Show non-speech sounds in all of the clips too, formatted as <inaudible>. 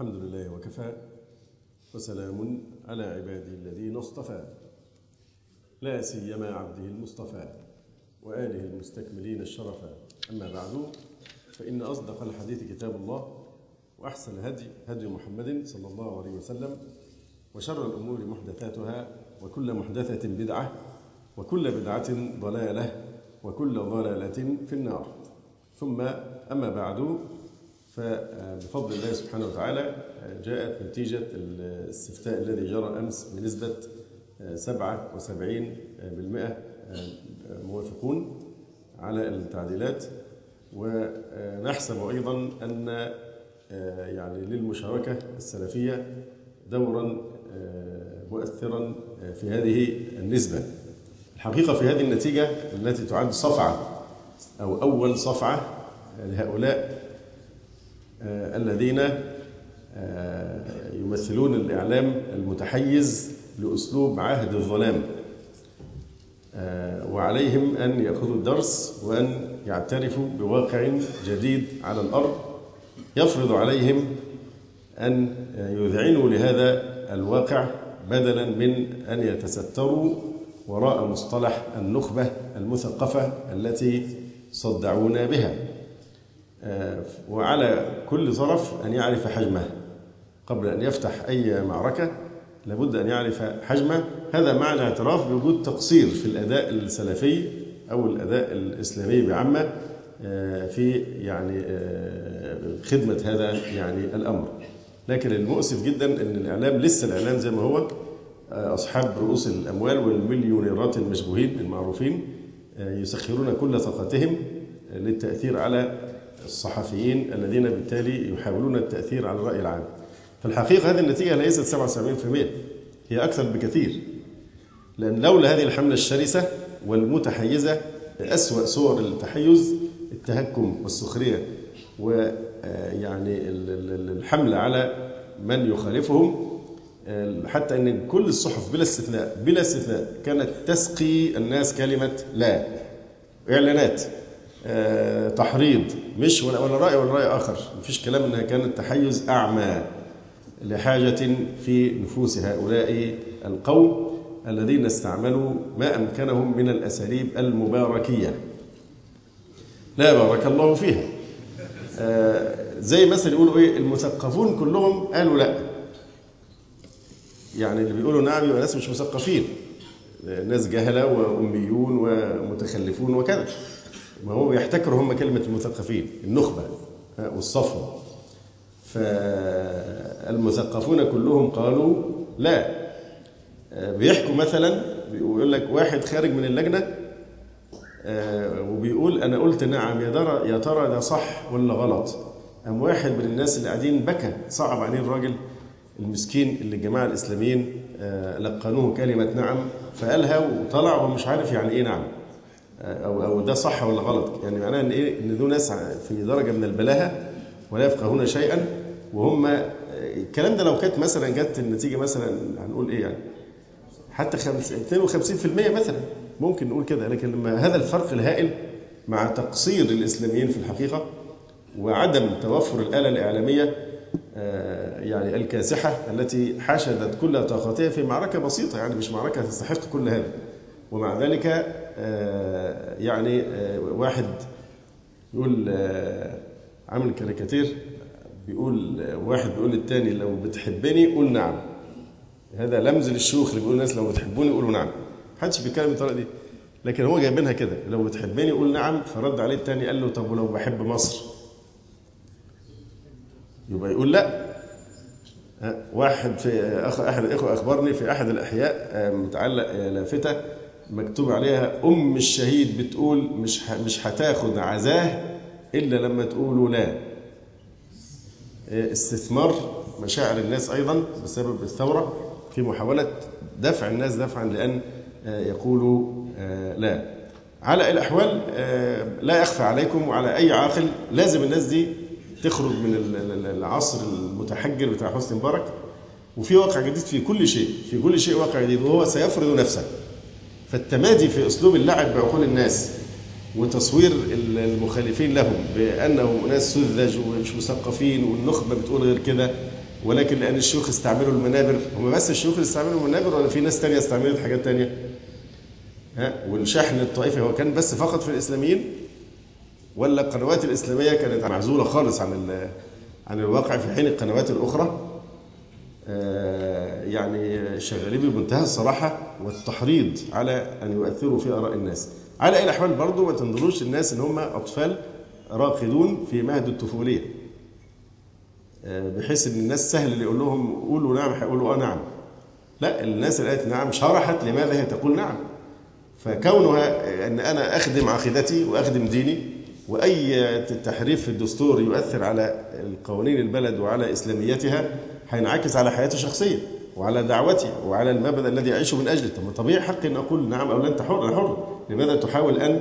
الحمد لله وكفى وسلام على عباده الذين اصطفى. لا سيما عبده المصطفى وآله المستكملين الشرفا أما بعد فإن أصدق الحديث كتاب الله وأحسن الهدي هدي محمد صلى الله عليه وسلم وشر الأمور محدثاتها وكل محدثة بدعة وكل بدعة ضلالة وكل ضلالة في النار. ثم أما بعد فبفضل الله سبحانه وتعالى جاءت نتيجة الاستفتاء الذي جرى أمس بنسبة 77% موافقون على التعديلات. ونحسب أيضا أن يعني للمشاركة السلفية دورا مؤثرا في هذه النسبة. الحقيقة في هذه النتيجة التي تعد صفعة أو أول صفعة لهؤلاء الذين يمثلون الإعلام المتحيز لأسلوب عهد الظلام. وعليهم أن يأخذوا الدرس وأن يعترفوا بواقع جديد على الأرض. يفرض عليهم أن يذعنوا لهذا الواقع بدلا من أن يتستروا وراء مصطلح النخبة المثقفة التي صدعونا بها. وعلى كل طرف أن يعرف حجمه. قبل أن يفتح أي معركة لابد أن يعرف حجمه. هذا مع الاعتراف بوجود تقصير في الأداء السلفي أو الأداء الإسلامي بعامة في يعني خدمة هذا يعني الأمر. لكن المؤسف جدا أن الإعلام لسه الإعلام زي ما هو أصحاب رؤوس الأموال والمليونيرات المشبوهين المعروفين يسخرون كل طاقتهم للتأثير على الصحفيين الذين بالتالي يحاولون التأثير على الرأي العام. في الحقيقة هذه النتيجة ليست 77% هي أكثر بكثير لأن لولا هذه الحملة الشرسة والمتحيزة أسوأ صور التحيز التهكم والسخرية ويعني الحملة على من يخالفهم حتى إن كل الصحف بلا استثناء بلا استثناء كانت تسقي الناس كلمة لا إعلانات. تحريض. مش ولا ولا رأي ولا رأي آخر. مفيش كلام إنها كانت تحيز أعمى لحاجة في نفوس هؤلاء القوم الذين استعملوا ما أمكنهم من الأساليب المباركية. لا بارك الله فيها. أه زي مثلا يقولوا إيه المثقفون كلهم قالوا لا. يعني اللي بيقولوا نعم يبقى ناس مش مثقفين. ناس جهلة وأميون ومتخلفون وكذا. ما هو بيحتكروا هم كلمة المثقفين النخبة والصفوة فالمثقفون كلهم قالوا لا. بيحكوا مثلا بيقول لك واحد خارج من اللجنة وبيقول أنا قلت نعم يا ترى يا ترى ده صح ولا غلط؟ أم واحد من الناس اللي قاعدين بكى صعب عليه الراجل المسكين اللي الجماعة الإسلاميين لقنوه كلمة نعم فقالها وطلع ومش عارف يعني إيه نعم. أو أو ده صح ولا غلط؟ يعني معناه إن إيه؟ إن دول ناس في درجة من البلاهة ولا يفقهون شيئا وهم الكلام ده لو كانت مثلا جت النتيجة مثلا هنقول إيه يعني؟ حتى 52% مثلا. ممكن نقول كده لكن لما هذا الفرق الهائل مع تقصير الإسلاميين في الحقيقة وعدم توفر الآلة الإعلامية يعني الكاسحة التي حشدت كل طاقتها في معركة بسيطة يعني مش معركة تستحق كل هذا. ومع ذلك يعني واحد يقول عامل كاريكاتير بيقول واحد بيقول للتاني لو بتحبني قول نعم. هذا لمز للشيوخ اللي بيقول الناس لو بتحبوني قولوا نعم. محدش بيتكلم بالطريقة دي. لكن هو جايبينها كده لو بتحبني قول نعم. فرد عليه التاني قال له طب ولو بحب مصر؟ يبقى يقول لا. واحد في أحد الاخوه أخبرني في أحد الأحياء متعلق لافتة مكتوب عليها أم الشهيد بتقول مش مش هتاخد عزاه إلا لما تقولوا لا. استثمار مشاعر الناس أيضا بسبب الثورة في محاولة دفع الناس دفعا لأن يقولوا لا. على الأحوال لا يخفى عليكم وعلى أي عاقل لازم الناس دي تخرج من العصر المتحجر بتاع حسني مبارك. وفي واقع جديد في كل شيء في كل شيء واقع جديد وهو سيفرض نفسه. فالتمادي في أسلوب اللعب بعقول الناس وتصوير المخالفين لهم بأنهم ناس سذج ومش مثقفين والنخبة بتقول غير كده. ولكن لأن الشيوخ استعملوا المنابر هم بس الشيوخ اللي استعملوا المنابر ولا في ناس تانية استعملت حاجات تانية؟ ها؟ والشحن الطائفي هو كان بس فقط في الإسلاميين؟ ولا القنوات الإسلامية كانت معزولة خالص عن عن الواقع في حين القنوات الأخرى؟ يعني شغالين بمنتهى الصراحة والتحريض على أن يؤثروا في آراء الناس. على أي الأحوال برضه ما تنظروش الناس إن هم أطفال راقدون في مهد الطفولية. بحيث إن الناس سهل اللي يقول لهم قولوا نعم هيقولوا آه نعم. لا الناس اللي قالت نعم شرحت لماذا هي تقول نعم. فكونها إن أنا أخدم عقيدتي وأخدم ديني وأي تحريف في الدستور يؤثر على القوانين البلد وعلى إسلاميتها هينعكس على حياتي الشخصيه وعلى دعوتي وعلى المبدا الذي أعيشه من أجله. طب طبيعي حقي أن أقول نعم أو لا أنت حر أنا حر. لماذا تحاول أن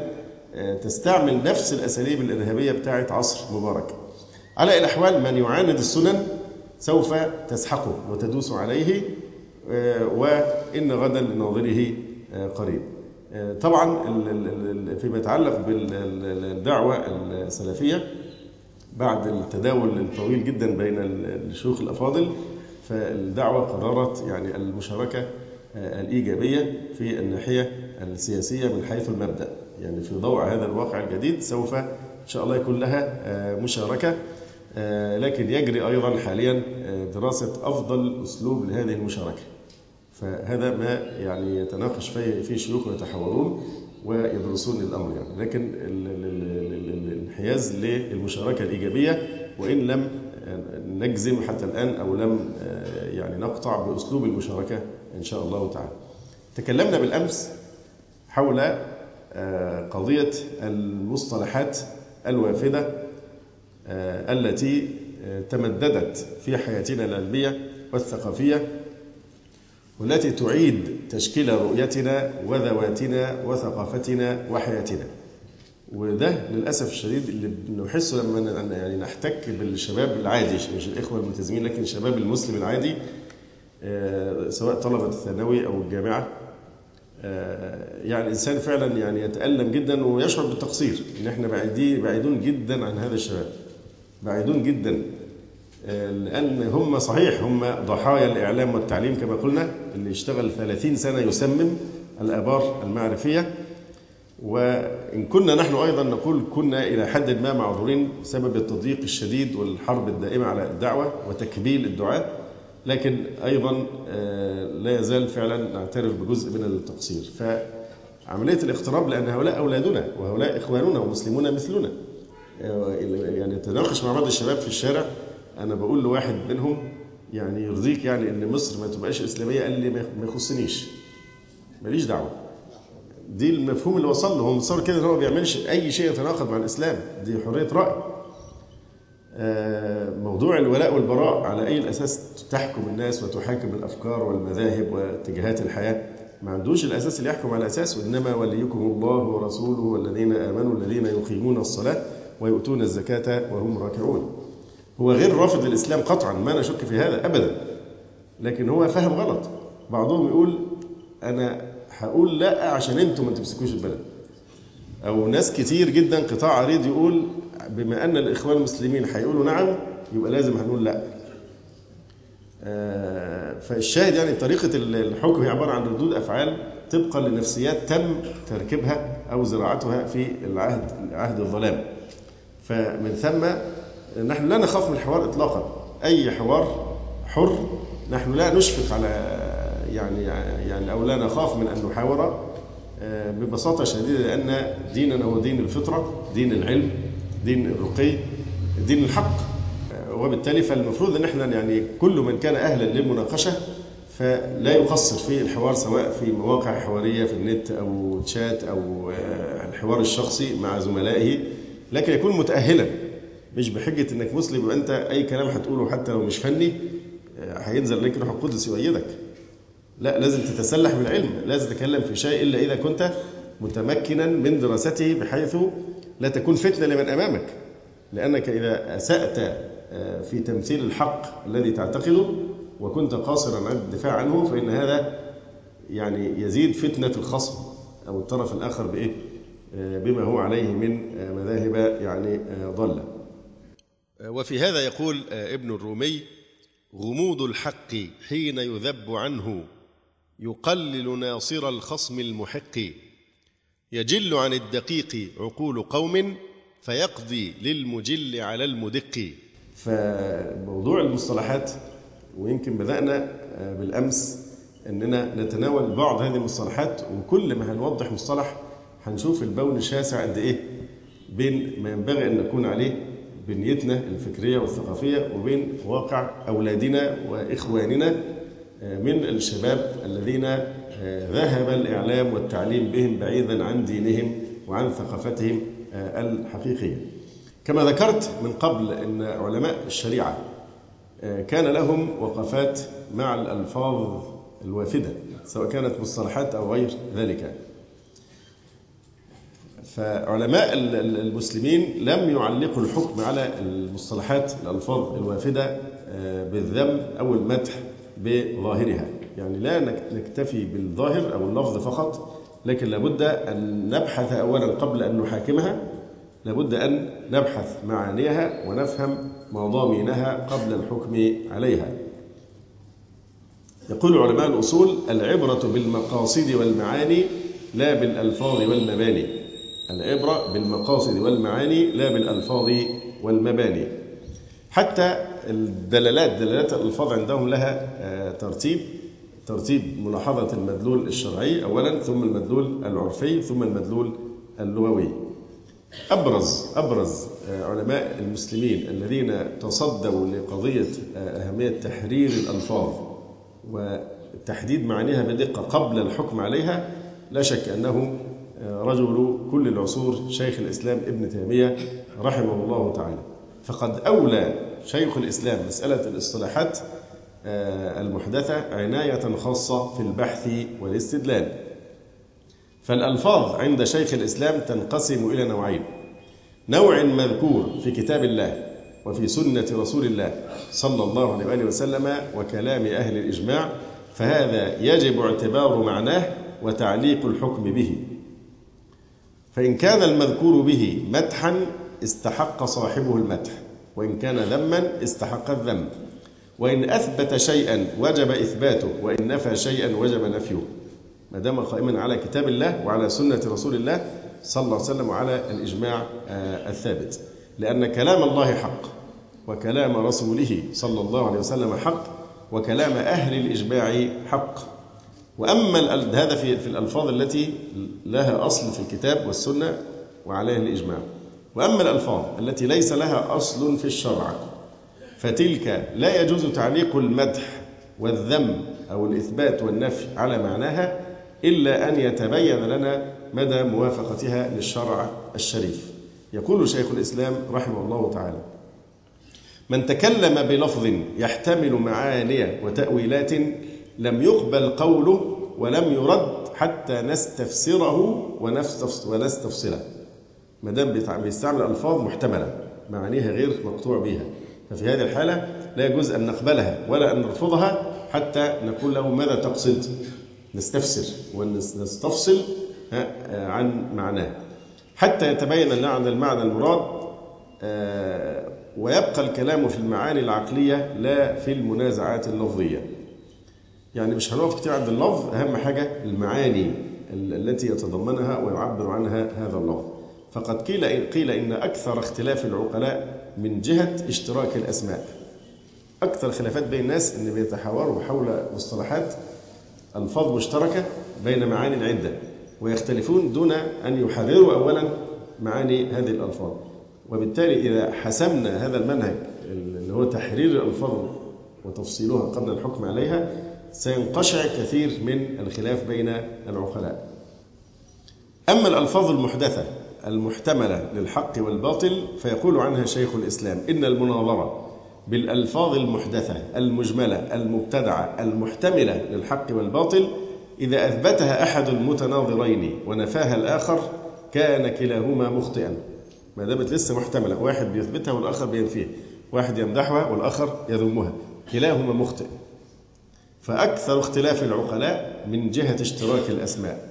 تستعمل نفس الأساليب الإرهابية بتاعه عصر مبارك؟ على الأحوال من يعاند السنن سوف تسحقه وتدوس عليه وإن غدا لناظره قريب. طبعا فيما يتعلق بالدعوة السلفية بعد التداول الطويل جدا بين الشيوخ الأفاضل فالدعوة قررت يعني المشاركة الإيجابية في الناحية السياسية من حيث المبدأ. يعني في ضوء هذا الواقع الجديد سوف إن شاء الله يكون لها مشاركة لكن يجري أيضا حاليا دراسة أفضل أسلوب لهذه المشاركة. فهذا ما يعني يتناقش فيه في شيوخ يتحاورون ويدرسون الأمر يعني. لكن الانحياز للمشاركة الإيجابية وإن لم نجزم حتى الآن أو لم يعني نقطع بأسلوب المشاركة إن شاء الله تعالى. تكلمنا بالأمس حول قضية المصطلحات الوافدة التي تمددت في حياتنا العلمية والثقافية والتي تعيد تشكيل رؤيتنا وذواتنا وثقافتنا وحياتنا وده للأسف الشديد اللي بنحسه لما يعني نحتك بالشباب العادي مش الإخوة الملتزمين لكن الشباب المسلم العادي سواء طلبة الثانوي أو الجامعة يعني الإنسان فعلا يعني يتألم جدا ويشعر بالتقصير إن إحنا بعيدين بعيدون جدا عن هذا الشباب بعيدون جدا لأن هم صحيح هم ضحايا الإعلام والتعليم كما قلنا اللي اشتغل 30 سنة يسمم الآبار المعرفية وإن كنا نحن أيضا نقول كنا إلى حد ما معذورين بسبب التضييق الشديد والحرب الدائمة على الدعوة وتكبيل الدعاه لكن أيضا لا يزال فعلا نعترف بجزء من التقصير. فعملية الاقتراب لأن هؤلاء أولادنا وهؤلاء إخواننا ومسلمون مثلنا. يعني تناقش مع بعض الشباب في الشارع أنا بقول لواحد منهم يعني يرضيك يعني إن مصر ما تبقاش إسلامية قال لي ما يخصنيش. ماليش دعوة. دي المفهوم اللي وصل له. هو متصور كده إن هو ما بيعملش أي شيء يتناقض مع الإسلام. دي حرية رأي. موضوع الولاء والبراء على أي الأساس تحكم الناس وتحاكم الأفكار والمذاهب واتجاهات الحياة؟ ما عندوش الأساس اللي يحكم على أساسه. إنما وليكم الله ورسوله والذين آمنوا الذين يقيمون الصلاة ويؤتون الزكاة وهم راكعون. هو غير رافض للإسلام قطعا ما نشك في هذا ابدا. لكن هو فهم غلط. بعضهم يقول أنا هقول لا عشان أنتم ما تمسكوش البلد. أو ناس كتير جدا قطاع عريض يقول بما ان الاخوان المسلمين هيقولوا نعم يبقى لازم هنقول لا. فالشاهد يعني طريقة الحكم هي عبارة عن ردود أفعال طبقا لنفسيات تم تركيبها أو زراعتها في العهد عهد الظلام. فمن ثم نحن لا نخاف من الحوار إطلاقا. أي حوار حر نحن لا نشفق على يعني يعني أو لا نخاف من أن نحاور ببساطة شديدة لأن ديننا هو دين الفطرة دين العلم دين الرقي دين الحق. وبالتالي فالمفروض إن إحنا يعني كل من كان أهلا للمناقشة فلا يقصر في الحوار سواء في مواقع حوارية في النت أو تشات أو الحوار الشخصي مع زملائه لكن يكون متأهلا. مش بحجة إنك مسلم يبقى أنت أي كلام هتقوله حتى لو مش فني هينزل لك روح القدس يؤيدك لا لازم تتسلح بالعلم لازم تتكلم في شيء إلا إذا كنت متمكنا من دراسته بحيث لا تكون فتنة لمن أمامك لأنك إذا أسأت في تمثيل الحق الذي تعتقده وكنت قاصرا عن الدفاع عنه فإن هذا يعني يزيد فتنة الخصم أو الطرف الآخر بإيه؟ بما هو عليه من مذاهب يعني ضالة. وفي هذا يقول ابن الرومي غموض الحق حين يذب عنه يقلل ناصر الخصم المحق. يجل عن الدقيق عقول قوم فيقضي للمجل على المدق. فموضوع المصطلحات ويمكن بدأنا بالأمس أننا نتناول بعض هذه المصطلحات وكل ما هنوضح مصطلح هنشوف البون شاسع قد إيه بين ما ينبغي أن نكون عليه بنيتنا الفكرية والثقافية وبين واقع أولادنا وإخواننا. من الشباب الذين ذهب الإعلام والتعليم بهم بعيدا عن دينهم وعن ثقافتهم الحقيقية. كما ذكرت من قبل أن علماء الشريعة كان لهم وقفات مع الألفاظ الوافدة سواء كانت مصطلحات أو غير ذلك. فعلماء المسلمين لم يعلقوا الحكم على المصطلحات الألفاظ الوافدة بالذم أو المدح بظاهرها. يعني لا نكتفي بالظاهر أو اللفظ فقط لكن لابد أن نبحث أولا قبل أن نحاكمها لابد أن نبحث معانيها ونفهم مضامينها قبل الحكم عليها. يقول علماء الأصول العبرة بالمقاصد والمعاني لا بالألفاظ والمباني. العبرة بالمقاصد والمعاني لا بالألفاظ والمباني. حتى الدلالات دلالات الألفاظ عندهم لها ترتيب. ترتيب ملاحظة المدلول الشرعي أولا ثم المدلول العرفي ثم المدلول اللغوي. أبرز أبرز علماء المسلمين الذين تصدوا لقضية أهمية تحرير الألفاظ وتحديد معانيها بدقة قبل الحكم عليها لا شك أنه رجل كل العصور شيخ الإسلام ابن تيمية رحمه الله تعالى. فقد أولى شيخ الإسلام مسألة الاصطلاحات المحدثة عناية خاصة في البحث والاستدلال. فالألفاظ عند شيخ الإسلام تنقسم إلى نوعين. نوع مذكور في كتاب الله وفي سنة رسول الله صلى الله عليه وآله وسلم وكلام أهل الإجماع فهذا يجب اعتبار معناه وتعليق الحكم به. فإن كان المذكور به مدحا استحق صاحبه المدح. وإن كان ذما استحق الذم. وإن أثبت شيئا وجب إثباته وإن نفى شيئا وجب نفيه. ما دام قائما على كتاب الله وعلى سنة رسول الله صلى الله عليه وسلم وعلى الإجماع الثابت. لأن كلام الله حق وكلام رسوله صلى الله عليه وسلم حق وكلام أهل الإجماع حق. وأما هذا في في الألفاظ التي لها أصل في الكتاب والسنة وعليها الإجماع. وأما الألفاظ التي ليس لها أصل في الشرع فتلك لا يجوز تعليق المدح والذم أو الإثبات والنفي على معناها إلا أن يتبين لنا مدى موافقتها للشرع الشريف. يقول شيخ الإسلام رحمه الله تعالى من تكلم بلفظ يحتمل معاني وتأويلات لم يقبل قوله ولم يرد حتى نستفسره ونستفصله. ما دام بيستعمل ألفاظ محتملة معانيها غير مقطوع بها ففي هذه الحالة لا يجوز أن نقبلها ولا أن نرفضها حتى نقول له ماذا تقصد. نستفسر ونستفصل عن معناه. حتى يتبين لنا عن المعنى المراد ويبقى الكلام في المعاني العقلية لا في المنازعات اللفظية. يعني مش هنقف كتير عند اللفظ أهم حاجة المعاني التي يتضمنها ويعبر عنها هذا اللفظ. فقد قيل قيل إن أكثر اختلاف العقلاء من جهة اشتراك الأسماء. أكثر خلافات بين الناس أن بيتحاوروا حول مصطلحات ألفاظ مشتركة بين معاني عدة ويختلفون دون أن يحرروا أولا معاني هذه الألفاظ. وبالتالي إذا حسمنا هذا المنهج اللي هو تحرير الألفاظ وتفصيلها قبل الحكم عليها سينقشع كثير من الخلاف بين العقلاء. أما الألفاظ المحدثة المحتملة للحق والباطل فيقول عنها شيخ الإسلام إن المناظرة بالألفاظ المحدثة المجملة المبتدعة المحتملة للحق والباطل إذا أثبتها أحد المتناظرين ونفاها الآخر كان كلاهما مخطئا. ما دامت لسه محتملة واحد بيثبتها والآخر بينفيها واحد يمدحها والآخر يذمها كلاهما مخطئ. فأكثر اختلاف العقلاء من جهة اشتراك الأسماء.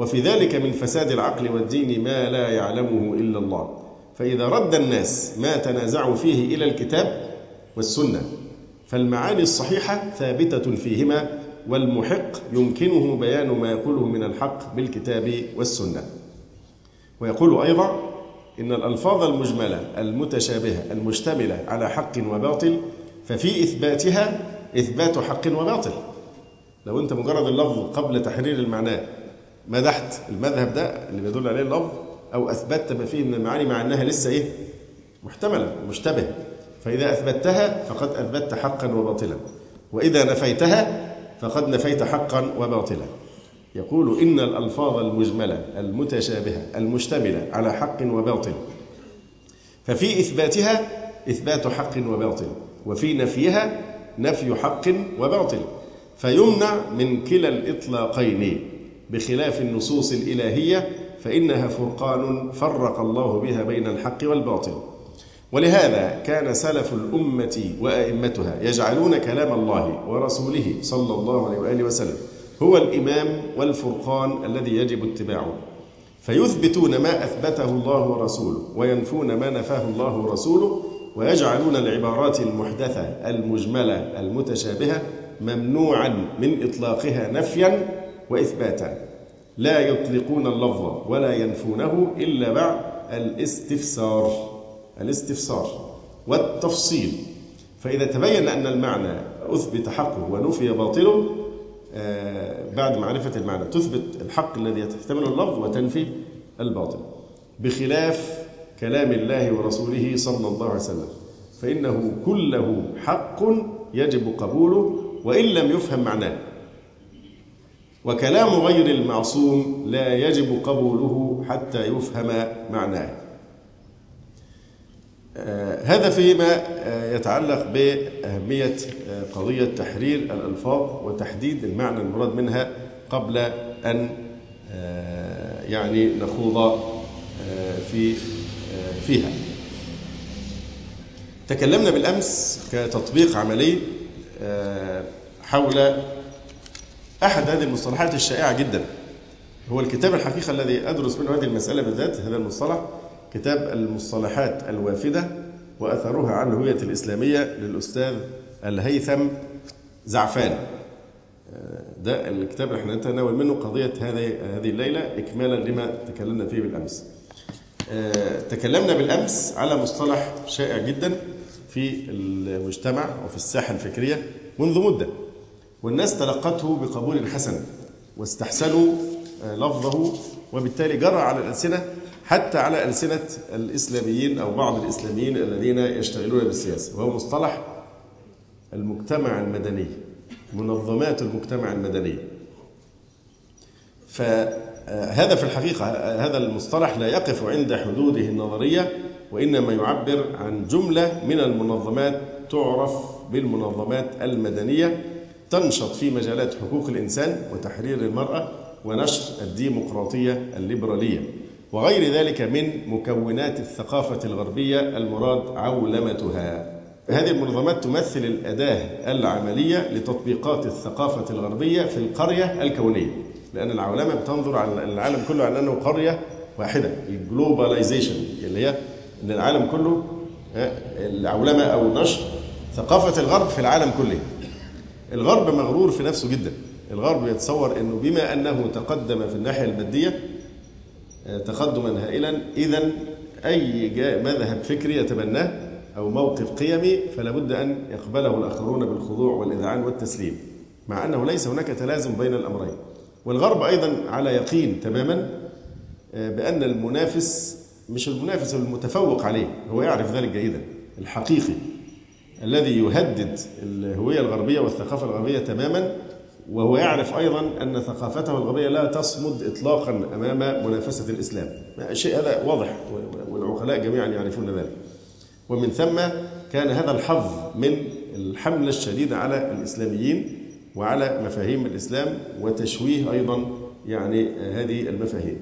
وفي ذلك من فساد العقل والدين ما لا يعلمه إلا الله. فإذا رد الناس ما تنازعوا فيه إلى الكتاب والسنة فالمعاني الصحيحة ثابتة فيهما والمحق يمكنه بيان ما يقوله من الحق بالكتاب والسنة. ويقول أيضا إن الألفاظ المجملة المتشابهة المشتملة على حق وباطل ففي إثباتها إثبات حق وباطل. لو أنت مجرد اللفظ قبل تحرير المعنى مدحت المذهب ده اللي بيدل عليه اللفظ أو أثبتت ما فيه من المعاني مع أنها لسه إيه؟ محتملة مشتبه. فإذا أثبتها فقد أثبتت حقا وباطلا. وإذا نفيتها فقد نفيت حقا وباطلا. يقول إن الألفاظ المجملة المتشابهة المشتملة على حق وباطل. ففي إثباتها إثبات حق وباطل. وفي نفيها نفي حق وباطل. فيمنع من كلا الإطلاقين. بخلاف النصوص الإلهية فإنها فرقان فرق الله بها بين الحق والباطل. ولهذا كان سلف الأمة وأئمتها يجعلون كلام الله ورسوله صلى الله عليه وآله وسلم هو الإمام والفرقان الذي يجب اتباعه. فيثبتون ما أثبته الله ورسوله وينفون ما نفاه الله ورسوله ويجعلون العبارات المحدثة المجملة المتشابهة ممنوعا من إطلاقها نفيا وإثباتا. لا يطلقون اللفظ ولا ينفونه إلا بعد الاستفسار. الاستفسار والتفصيل. فإذا تبين أن المعنى أثبت حقه ونفي باطله آه، بعد معرفة المعنى تثبت الحق الذي يحتمله اللفظ وتنفي الباطل. بخلاف كلام الله ورسوله صلى الله عليه وسلم. فإنه كله حق يجب قبوله وإن لم يفهم معناه. وكلام غير المعصوم لا يجب قبوله حتى يفهم معناه. آه، هذا فيما آه، يتعلق بأهمية آه، قضية تحرير الألفاظ وتحديد المعنى المراد منها قبل أن يعني نخوض في فيها. تكلمنا بالأمس كتطبيق عملي حول أحد هذه المصطلحات الشائعة جدا. هو الكتاب الحقيقة الذي أدرس منه هذه المسألة بالذات هذا المصطلح كتاب المصطلحات الوافدة وأثرها على الهوية الإسلامية للأستاذ الهيثم زعفان ده الكتاب اللي إحنا نتناول منه قضية هذه هذه الليلة إكمالا لما تكلمنا فيه بالأمس. تكلمنا بالأمس على مصطلح شائع جدا في المجتمع وفي الساحة الفكرية منذ مدة. والناس تلقته بقبول حسن واستحسنوا لفظه وبالتالي جرى على الألسنة حتى على ألسنة الإسلاميين أو بعض الإسلاميين الذين يشتغلون بالسياسة وهو مصطلح المجتمع المدني منظمات المجتمع المدني. فهذا في الحقيقة هذا المصطلح لا يقف عند حدوده النظرية وإنما يعبر عن جملة من المنظمات تعرف بالمنظمات المدنية تنشط في مجالات حقوق الإنسان وتحرير المرأة ونشر الديمقراطية الليبرالية وغير ذلك من مكونات الثقافة الغربية المراد عولمتها. هذه المنظمات تمثل الأداة العملية لتطبيقات الثقافة الغربية في القرية الكونية. لأن العولمة بتنظر على العالم كله على أنه قرية واحدة، الجلوباليزيشن اللي هي أن العالم كله العولمة أو نشر ثقافة الغرب في العالم كله. الغرب مغرور في نفسه جدا. الغرب يتصور أنه بما أنه تقدم في الناحية المادية تقدما هائلا اذا أي مذهب فكري يتبناه أو موقف قيمي فلا بد أن يقبله الآخرون بالخضوع والإذعان والتسليم مع أنه ليس هناك تلازم بين الأمرين والغرب أيضا على يقين تماما بأن المنافس مش المنافس المتفوق عليه هو يعرف ذلك جيدا الحقيقي الذي يهدد الهوية الغربية والثقافة الغربية تماما وهو يعرف أيضا أن ثقافته الغربية لا تصمد إطلاقا أمام منافسة الإسلام. الشيء هذا واضح والعقلاء جميعا يعرفون ذلك. ومن ثم كان هذا الحظ من الحملة الشديدة على الإسلاميين وعلى مفاهيم الإسلام وتشويه أيضا يعني هذه المفاهيم.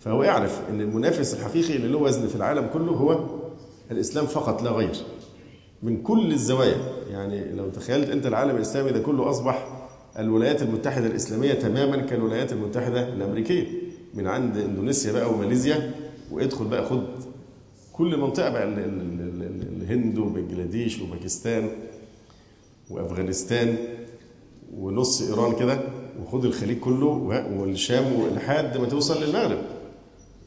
فهو يعرف أن المنافس الحقيقي اللي له وزن في العالم كله هو الإسلام فقط لا غير. من كل الزوايا. يعني لو تخيلت أنت العالم الإسلامي ده كله أصبح الولايات المتحدة الإسلامية تماما كالولايات المتحدة الأمريكية. من عند إندونيسيا بقى وماليزيا وادخل بقى خد كل منطقة بقى الهند وبنجلاديش وباكستان وأفغانستان ونص إيران كده وخد الخليج كله والشام لحد ما توصل للمغرب.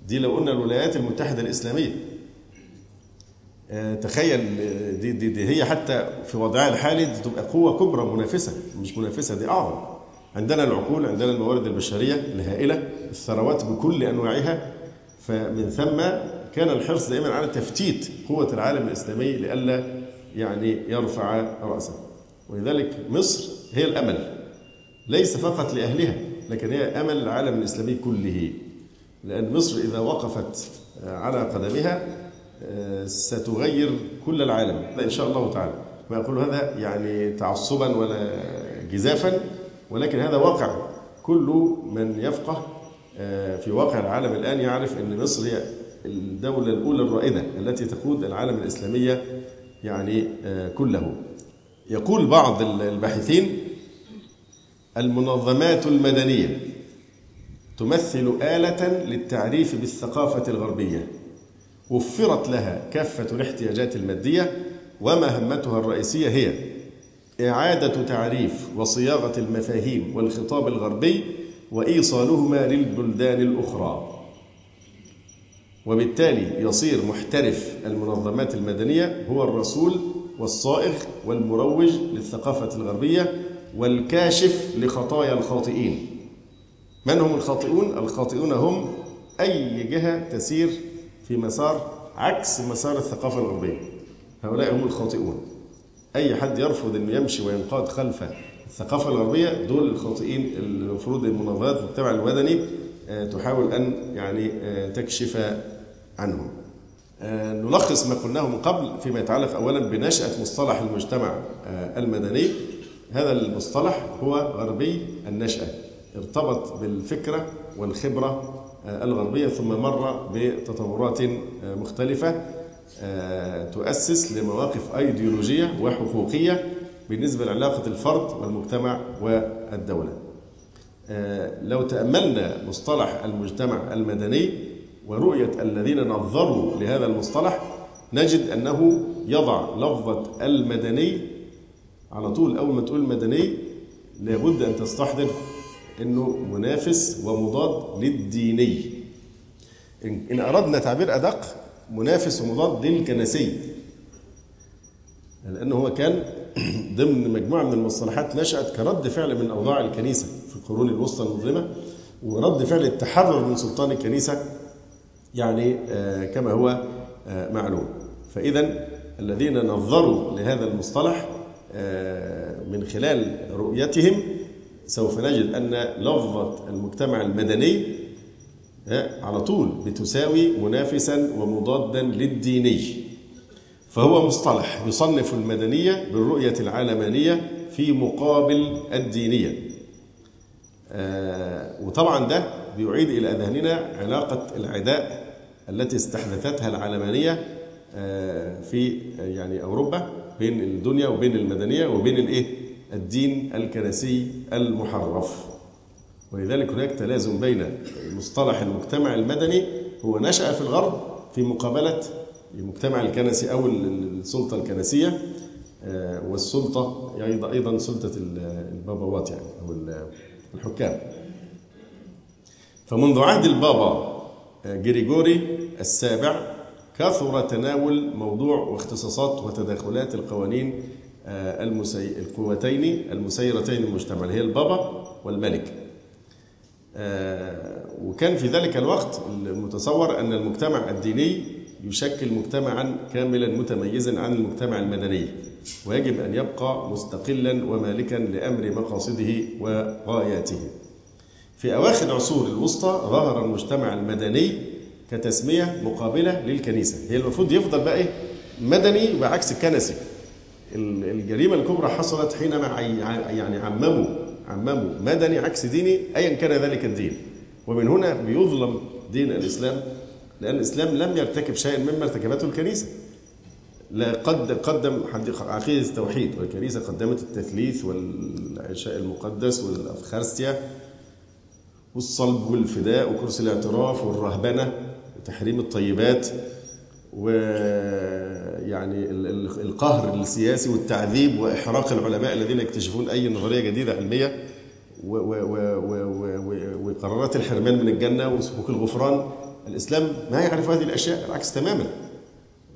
دي لو قلنا الولايات المتحدة الإسلامية. تخيل دي, دي, دي هي حتى في وضعها الحالي دي تبقى قوة كبرى منافسة مش منافسة دي أعظم. عندنا العقول عندنا الموارد البشرية الهائلة الثروات بكل أنواعها. فمن ثم كان الحرص دائما على تفتيت قوة العالم الإسلامي لئلا يعني يرفع رأسه. ولذلك مصر هي الأمل ليس فقط لأهلها لكن هي أمل العالم الإسلامي كله. لأن مصر إذا وقفت على قدمها ستغير كل العالم. إن شاء الله تعالى. ما هذا يعني تعصبا ولا جزافا ولكن هذا واقع. كل من يفقه في واقع العالم الآن يعرف أن مصر هي الدولة الأولى الرائدة التي تقود العالم الإسلامية يعني كله. يقول بعض الباحثين المنظمات المدنية تمثل آلة للتعريف بالثقافة الغربية. وفرت لها كافة الاحتياجات المادية ومهمتها الرئيسية هي إعادة تعريف وصياغة المفاهيم والخطاب الغربي وإيصالهما للبلدان الأخرى وبالتالي يصير محترف المنظمات المدنية هو الرسول والصائغ والمروج للثقافة الغربية والكاشف لخطايا الخاطئين من هم الخاطئون؟ الخاطئون هم أي جهة تسير في مسار عكس مسار الثقافة الغربية. هؤلاء هم الخاطئون. أي حد يرفض أنه يمشي وينقاد خلف الثقافة الغربية دول الخاطئين المفروض المنظمات المجتمع المدني تحاول أن يعني تكشف عنهم. نلخص ما قلناه من قبل فيما يتعلق أولا بنشأة مصطلح المجتمع المدني. هذا المصطلح هو غربي النشأة. ارتبط بالفكرة والخبرة الغربية ثم مر بتطورات مختلفة تؤسس لمواقف أيديولوجية وحقوقية بالنسبة لعلاقة الفرد والمجتمع والدولة. لو تأملنا مصطلح المجتمع المدني ورؤية الذين نظروا لهذا المصطلح نجد أنه يضع لفظة المدني على طول. أول ما تقول مدني لابد أن تستحضر أنه منافس ومضاد للديني. إن أردنا تعبير أدق منافس ومضاد للكنسي. لأنه هو كان <clears throat> ضمن مجموعة من المصطلحات نشأت كرد فعل من أوضاع الكنيسة في القرون الوسطى المظلمة ورد فعل التحرر من سلطان الكنيسة يعني كما هو معلوم. فإذا الذين نظروا لهذا المصطلح من خلال رؤيتهم سوف نجد أن لفظة المجتمع المدني على طول بتساوي منافسا ومضادا للديني فهو مصطلح يصنف المدنية بالرؤية العلمانية في مقابل الدينية وطبعا ده بيعيد إلى أذهاننا علاقة العداء التي استحدثتها العلمانية في يعني أوروبا بين الدنيا وبين المدنية وبين الإيه؟ الدين الكنسي المحرف. ولذلك هناك تلازم بين مصطلح المجتمع المدني هو نشأ في الغرب في مقابلة المجتمع الكنسي أو السلطة الكنسية والسلطة أيضا أيضا سلطة البابوات يعني أو الحكام. فمنذ عهد البابا جريجوري السابع كثر تناول موضوع واختصاصات وتداخلات القوانين المسي... القوتين المسيرتين المجتمع اللي هي البابا والملك. وكان في ذلك الوقت المتصور أن المجتمع الديني يشكل مجتمعا كاملا متميزا عن المجتمع المدني ويجب أن يبقى مستقلا ومالكا لأمر مقاصده وغاياته. في أواخر العصور الوسطى ظهر المجتمع المدني كتسمية مقابلة للكنيسة. هي المفروض يفضل بقى إيه؟ مدني بعكس الكنسي الجريمة الكبرى حصلت حينما يعني عمموا عمموا مدني عكس ديني أيا كان ذلك الدين. ومن هنا بيظلم دين الإسلام لأن الإسلام لم يرتكب شيئا مما ارتكبته الكنيسة. لا قد قدم عقيدة التوحيد والكنيسة قدمت التثليث والعشاء المقدس والأفخارستيا والصلب والفداء وكرسي الاعتراف والرهبنة وتحريم الطيبات. يعني القهر السياسي والتعذيب وإحراق العلماء الذين يكتشفون أي نظرية جديدة علمية وقرارات الحرمان من الجنة وسفوك الغفران. الإسلام ما يعرف هذه الأشياء العكس تماما.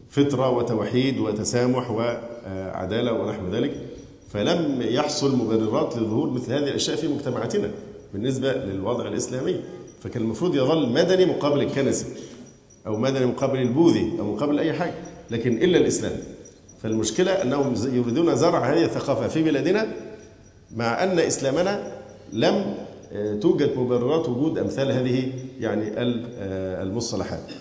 فطرة وتوحيد وتسامح وعدالة ونحو ذلك. فلم يحصل مبررات لظهور مثل هذه الأشياء في مجتمعاتنا بالنسبة للوضع الإسلامي. فكان المفروض يظل مدني مقابل الكنسي. أو مدني مقابل البوذي أو مقابل أي حاجة. لكن إلا الإسلام. فالمشكلة أنهم يريدون زرع هذه الثقافة في بلادنا مع أن إسلامنا لم توجد مبررات وجود أمثال هذه يعني المصطلحات.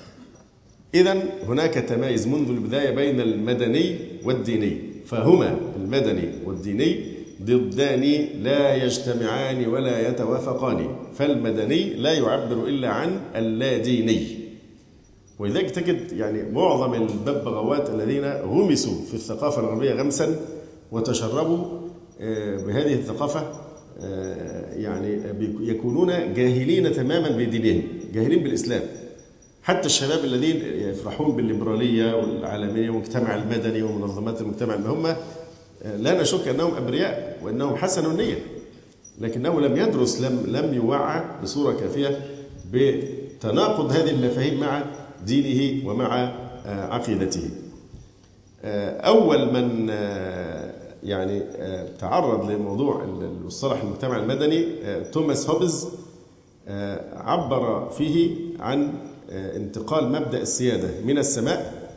اذا هناك تمايز منذ البداية بين المدني والديني. فهما المدني والديني ضدان لا يجتمعان ولا يتوافقان. فالمدني لا يعبر إلا عن اللاديني. ولذلك تجد يعني معظم الببغاوات الذين غمسوا في الثقافة الغربيه غمسا وتشربوا بهذه الثقافة يعني يكونون جاهلين تماما بدينهم جاهلين بالإسلام. حتى الشباب الذين يفرحون بالليبرالية والعالمية والمجتمع المدني ومنظمات المجتمع هم لا نشك أنهم أبرياء وأنهم حسنوا النية لكنه لم يدرس لم لم يوعى بصورة كافية بتناقض هذه المفاهيم مع دينه ومع عقيدته. أول من يعني تعرض لموضوع المصطلح المجتمع المدني توماس هوبز عبر فيه عن انتقال مبدأ السيادة من السماء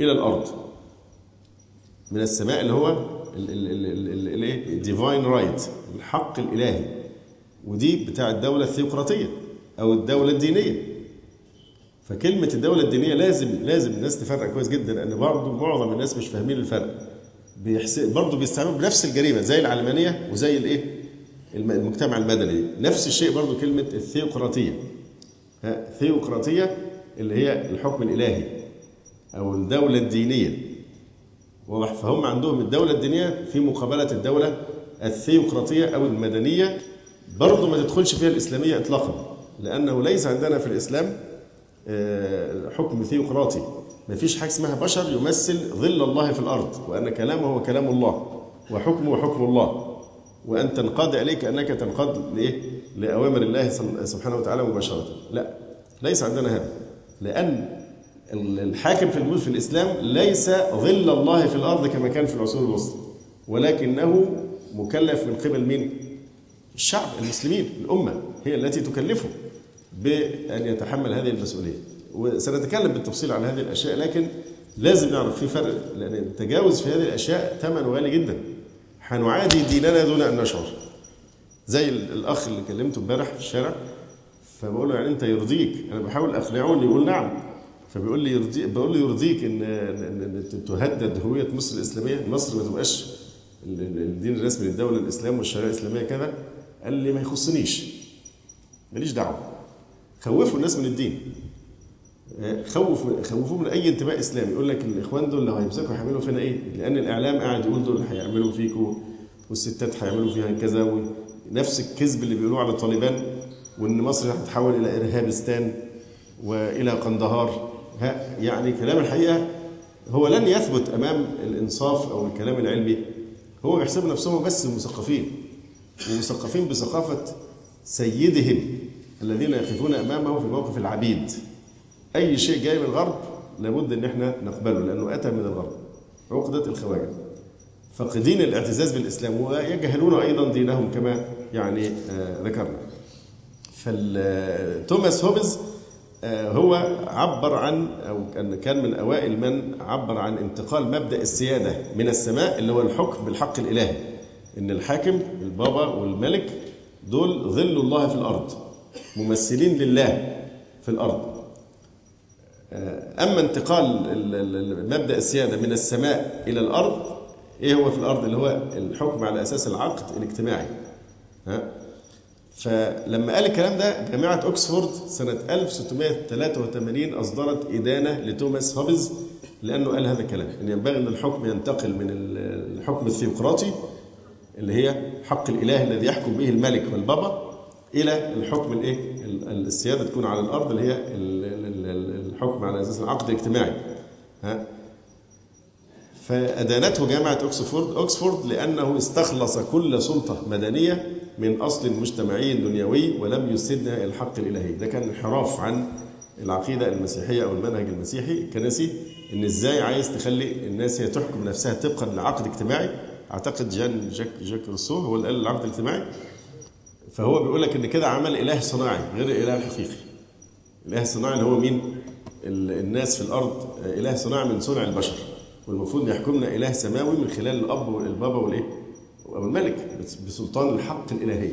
إلى الأرض. من السماء اللي هو الايه divine right الحق الإلهي. ودي بتاع الدولة الثيوقراطيه أو الدولة الدينية. فكلمة الدولة الدينية لازم لازم الناس تفرق كويس جدا لأن برضه معظم الناس مش فاهمين الفرق. بيحسب برضه بيستعملوا بنفس الجريمة زي العلمانية وزي الإيه؟ المجتمع المدني. نفس الشيء برضه كلمة الثيوقراطية. ثيوقراطيه اللي هي الحكم الإلهي أو الدولة الدينية. واضح؟ فهم عندهم الدولة الدينية في مقابلة الدولة الثيوقراطية أو المدنية. برضه ما تدخلش فيها الإسلامية اطلاقا لأنه ليس عندنا في الإسلام حكم ثيوقراطي. ما فيش حاجة اسمها بشر يمثل ظل الله في الأرض وأن كلامه هو كلام الله وحكمه حكم الله. وأن تنقاد إليك أنك تنقاد لإيه؟ لأوامر الله سبحانه وتعالى مباشرة. لا ليس عندنا هذا. لأن الحاكم في في الإسلام ليس ظل الله في الأرض كما كان في العصور الوسطى ولكنه مكلف من قبل مين؟ الشعب المسلمين الأمة هي التي تكلفه. بأن يتحمل هذه المسؤولية. وسنتكلم بالتفصيل عن هذه الأشياء لكن لازم نعرف في فرق لأن التجاوز في هذه الأشياء ثمنه غالي جدا. هنعادي ديننا دون أن نشعر. زي الأخ اللي كلمته امبارح في الشارع فبقول له يعني أنت يرضيك. أنا بحاول أقنعه يقول نعم. فبيقول لي يرضي بقول له يرضيك ان ان تهدد هوية مصر الإسلامية. مصر ما تبقاش الدين الرسمي للدولة الإسلام والشريعة الإسلامية كذا. قال لي ما يخصنيش. ماليش دعوة. خوفوا الناس من الدين. خوف خوفوه من أي انتماء إسلامي. يقول لك الإخوان دول لو هيمسكوا هيعملوا فينا إيه؟ لأن الإعلام قاعد يقول دول هيعملوا فيكوا والستات هيعملوا فيها كذا نفس الكذب اللي بيقولوه على الطالبان وإن مصر هتتحول إلى إرهابستان وإلى قندهار. ها؟ يعني كلام الحقيقة هو لن يثبت أمام الإنصاف أو الكلام العلمي. هو بيحسبوا نفسهم بس مثقفين ومثقفين بثقافة سيدهم. الذين يقفون أمامه في موقف العبيد. أي شيء جاي من الغرب لابد إن إحنا نقبله لأنه أتى من الغرب. عقدة الخواجة. فاقدين الاعتزاز بالإسلام ويجهلون أيضا دينهم كما يعني آه ذكرنا. فتوماس هوبز آه هو عبر عن أو كان من أوائل من عبر عن انتقال مبدأ السيادة من السماء اللي هو الحكم بالحق الإلهي. إن الحاكم البابا والملك دول ظل الله في الأرض. ممثلين لله في الأرض. أما انتقال مبدأ السيادة من السماء إلى الأرض إيه هو في الأرض؟ اللي هو الحكم على أساس العقد الاجتماعي. ها؟ فلما قال الكلام ده جامعة اوكسفورد سنة 1683 أصدرت إدانة لتوماس هوبز لأنه قال هذا الكلام إن ينبغي أن الحكم ينتقل من الحكم الثيوقراطي اللي هي حق الإله الذي يحكم به الملك والبابا إلى الحكم الإيه؟ السيادة تكون على الأرض اللي هي الحكم على أساس العقد الاجتماعي. ها؟ فأدانته جامعة أكسفورد أكسفورد لأنه استخلص كل سلطة مدنية من أصل مجتمعي دنيوي ولم يسدها الحق الإلهي. ده كان انحراف عن العقيدة المسيحية أو المنهج المسيحي. الكنسي إن إزاي عايز تخلي الناس هي تحكم نفسها طبقا لعقد اجتماعي. أعتقد جان جاك جاك روسو هو اللي قال العقد الاجتماعي. فهو بيقول لك إن كده عمل إله صناعي غير الإله الحقيقي الإله الصناعي اللي هو مين؟ الناس في الأرض إله صناعي من صنع البشر. والمفروض يحكمنا إله سماوي من خلال الأب والبابا والإيه؟ أو الملك بسلطان الحق الإلهي.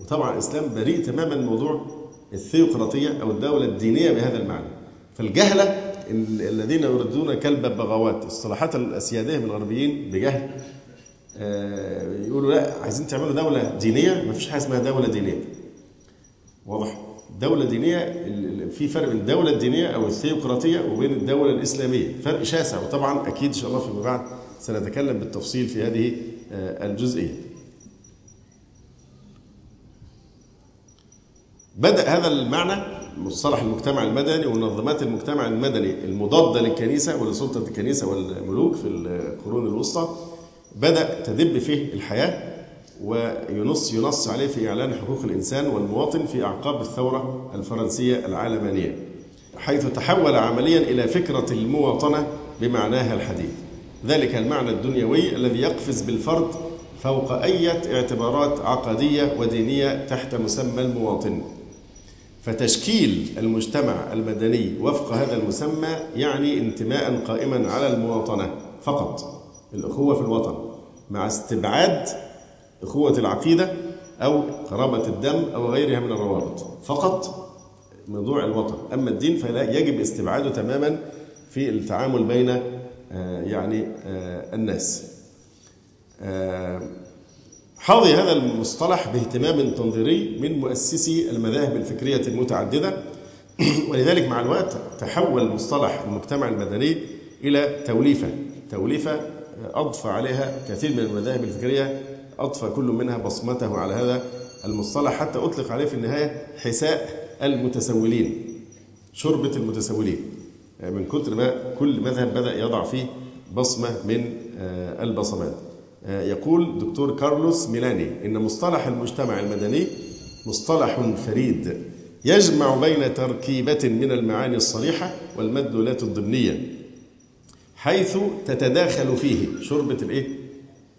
وطبعا الإسلام بريء تماما من موضوع الثيوقراطية أو الدولة الدينية بهذا المعنى. فالجهلة الذين يردون كلب البغاوات الصلاحات الأسيادية من الغربيين بجهل. يقولوا لا عايزين تعملوا دولة دينية. ما فيش حاجة اسمها دولة دينية. واضح. دولة دينية في فرق بين الدولة الدينية أو الثيوقراطية وبين الدولة الإسلامية. فرق شاسع. وطبعا أكيد إن شاء الله فيما بعد سنتكلم بالتفصيل في هذه الجزئية. بدأ هذا المعنى مصطلح المجتمع المدني ومنظمات المجتمع المدني المضادة للكنيسة ولسلطة الكنيسة والملوك في القرون الوسطى. بدأ تدب فيه الحياة وينص ينص عليه في إعلان حقوق الإنسان والمواطن في أعقاب الثورة الفرنسية العالمانية حيث تحول عمليا إلى فكرة المواطنة بمعناها الحديث. ذلك المعنى الدنيوي الذي يقفز بالفرد فوق أي اعتبارات عقدية ودينية تحت مسمى المواطن. فتشكيل المجتمع المدني وفق هذا المسمى يعني انتماء قائما على المواطنة فقط الأخوة في الوطن. مع استبعاد أخوة العقيدة أو قرابة الدم أو غيرها من الروابط. فقط موضوع الوطن. أما الدين فلا يجب استبعاده تماما في التعامل بين يعني الناس. حظي هذا المصطلح باهتمام تنظيري من مؤسسي المذاهب الفكرية المتعددة. <clears throat> ولذلك مع الوقت تحول مصطلح المجتمع المدني إلى توليفة. توليفة أضفى عليها كثير من المذاهب الفكرية أضفى كل منها بصمته على هذا المصطلح حتى أطلق عليه في النهاية حساء المتسولين شربة المتسولين. من كتر ما كل مذهب بدأ يضع فيه بصمة من البصمات. يقول دكتور كارلوس ميلاني إن مصطلح المجتمع المدني مصطلح فريد يجمع بين تركيبة من المعاني الصريحة والمدلولات الضمنية حيث تتداخل فيه شربة الإيه؟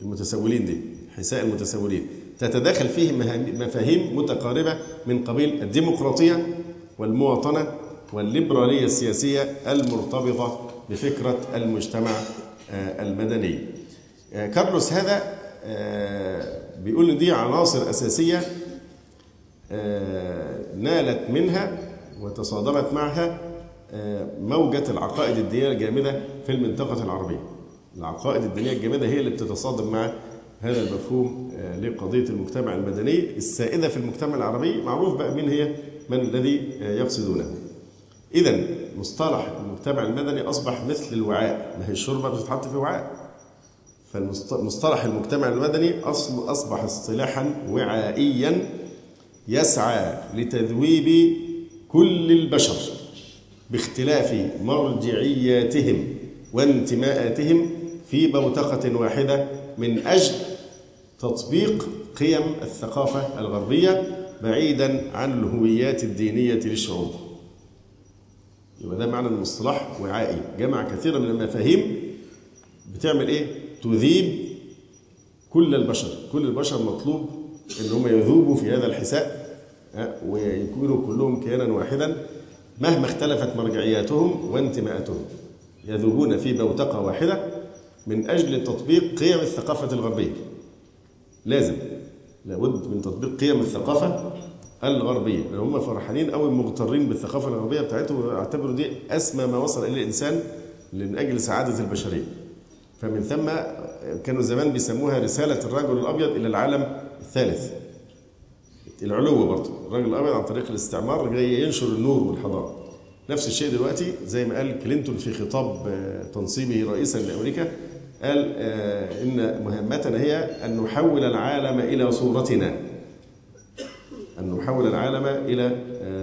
المتسولين دي حساء المتسولين تتداخل فيه مفاهيم متقاربة من قبيل الديمقراطية والمواطنة والليبرالية السياسية المرتبطة بفكرة المجتمع المدني كارلوس هذا بيقول إن دي عناصر أساسية نالت منها وتصادمت معها موجة العقائد الدينية الجامدة في المنطقة العربية. العقائد الدينية الجامدة هي اللي بتتصادم مع هذا المفهوم لقضية المجتمع المدني السائدة في المجتمع العربي معروف بقى مين هي من الذي يقصدونه. إذا مصطلح المجتمع المدني أصبح مثل الوعاء، ما هي الشوربة بتتحط في وعاء. فمصطلح المجتمع المدني أصبح اصطلاحا وعائيا يسعى لتذويب كل البشر باختلاف مرجعياتهم وانتماءاتهم في بوتقة واحدة من أجل تطبيق قيم الثقافة الغربية بعيدا عن الهويات الدينية للشعوب. يبقى ده معنى المصطلح وعائي. جمع كثيرا من المفاهيم بتعمل إيه؟ تذيب كل البشر. كل البشر مطلوب إن هم يذوبوا في هذا الحساء ويكونوا كلهم كيانا واحدا. مهما اختلفت مرجعياتهم وانتماءاتهم يذوبون في بوتقة واحدة من أجل تطبيق قيم الثقافة الغربية. لازم لابد من تطبيق قيم الثقافة الغربية لأن هم فرحانين أو مغترين بالثقافة الغربية بتاعتهم ويعتبروا دي أسمى ما وصل إليه الإنسان من أجل سعادة البشرية. فمن ثم كانوا زمان بيسموها رسالة الرجل الأبيض إلى العالم الثالث. العلو برضه. الرجل الأبيض عن طريق الاستعمار جاي ينشر النور والحضارة نفس الشيء دلوقتي زي ما قال كلينتون في خطاب تنصيبه رئيسا لأمريكا. قال إن مهمتنا هي أن نحول العالم إلى صورتنا. أن نحول العالم إلى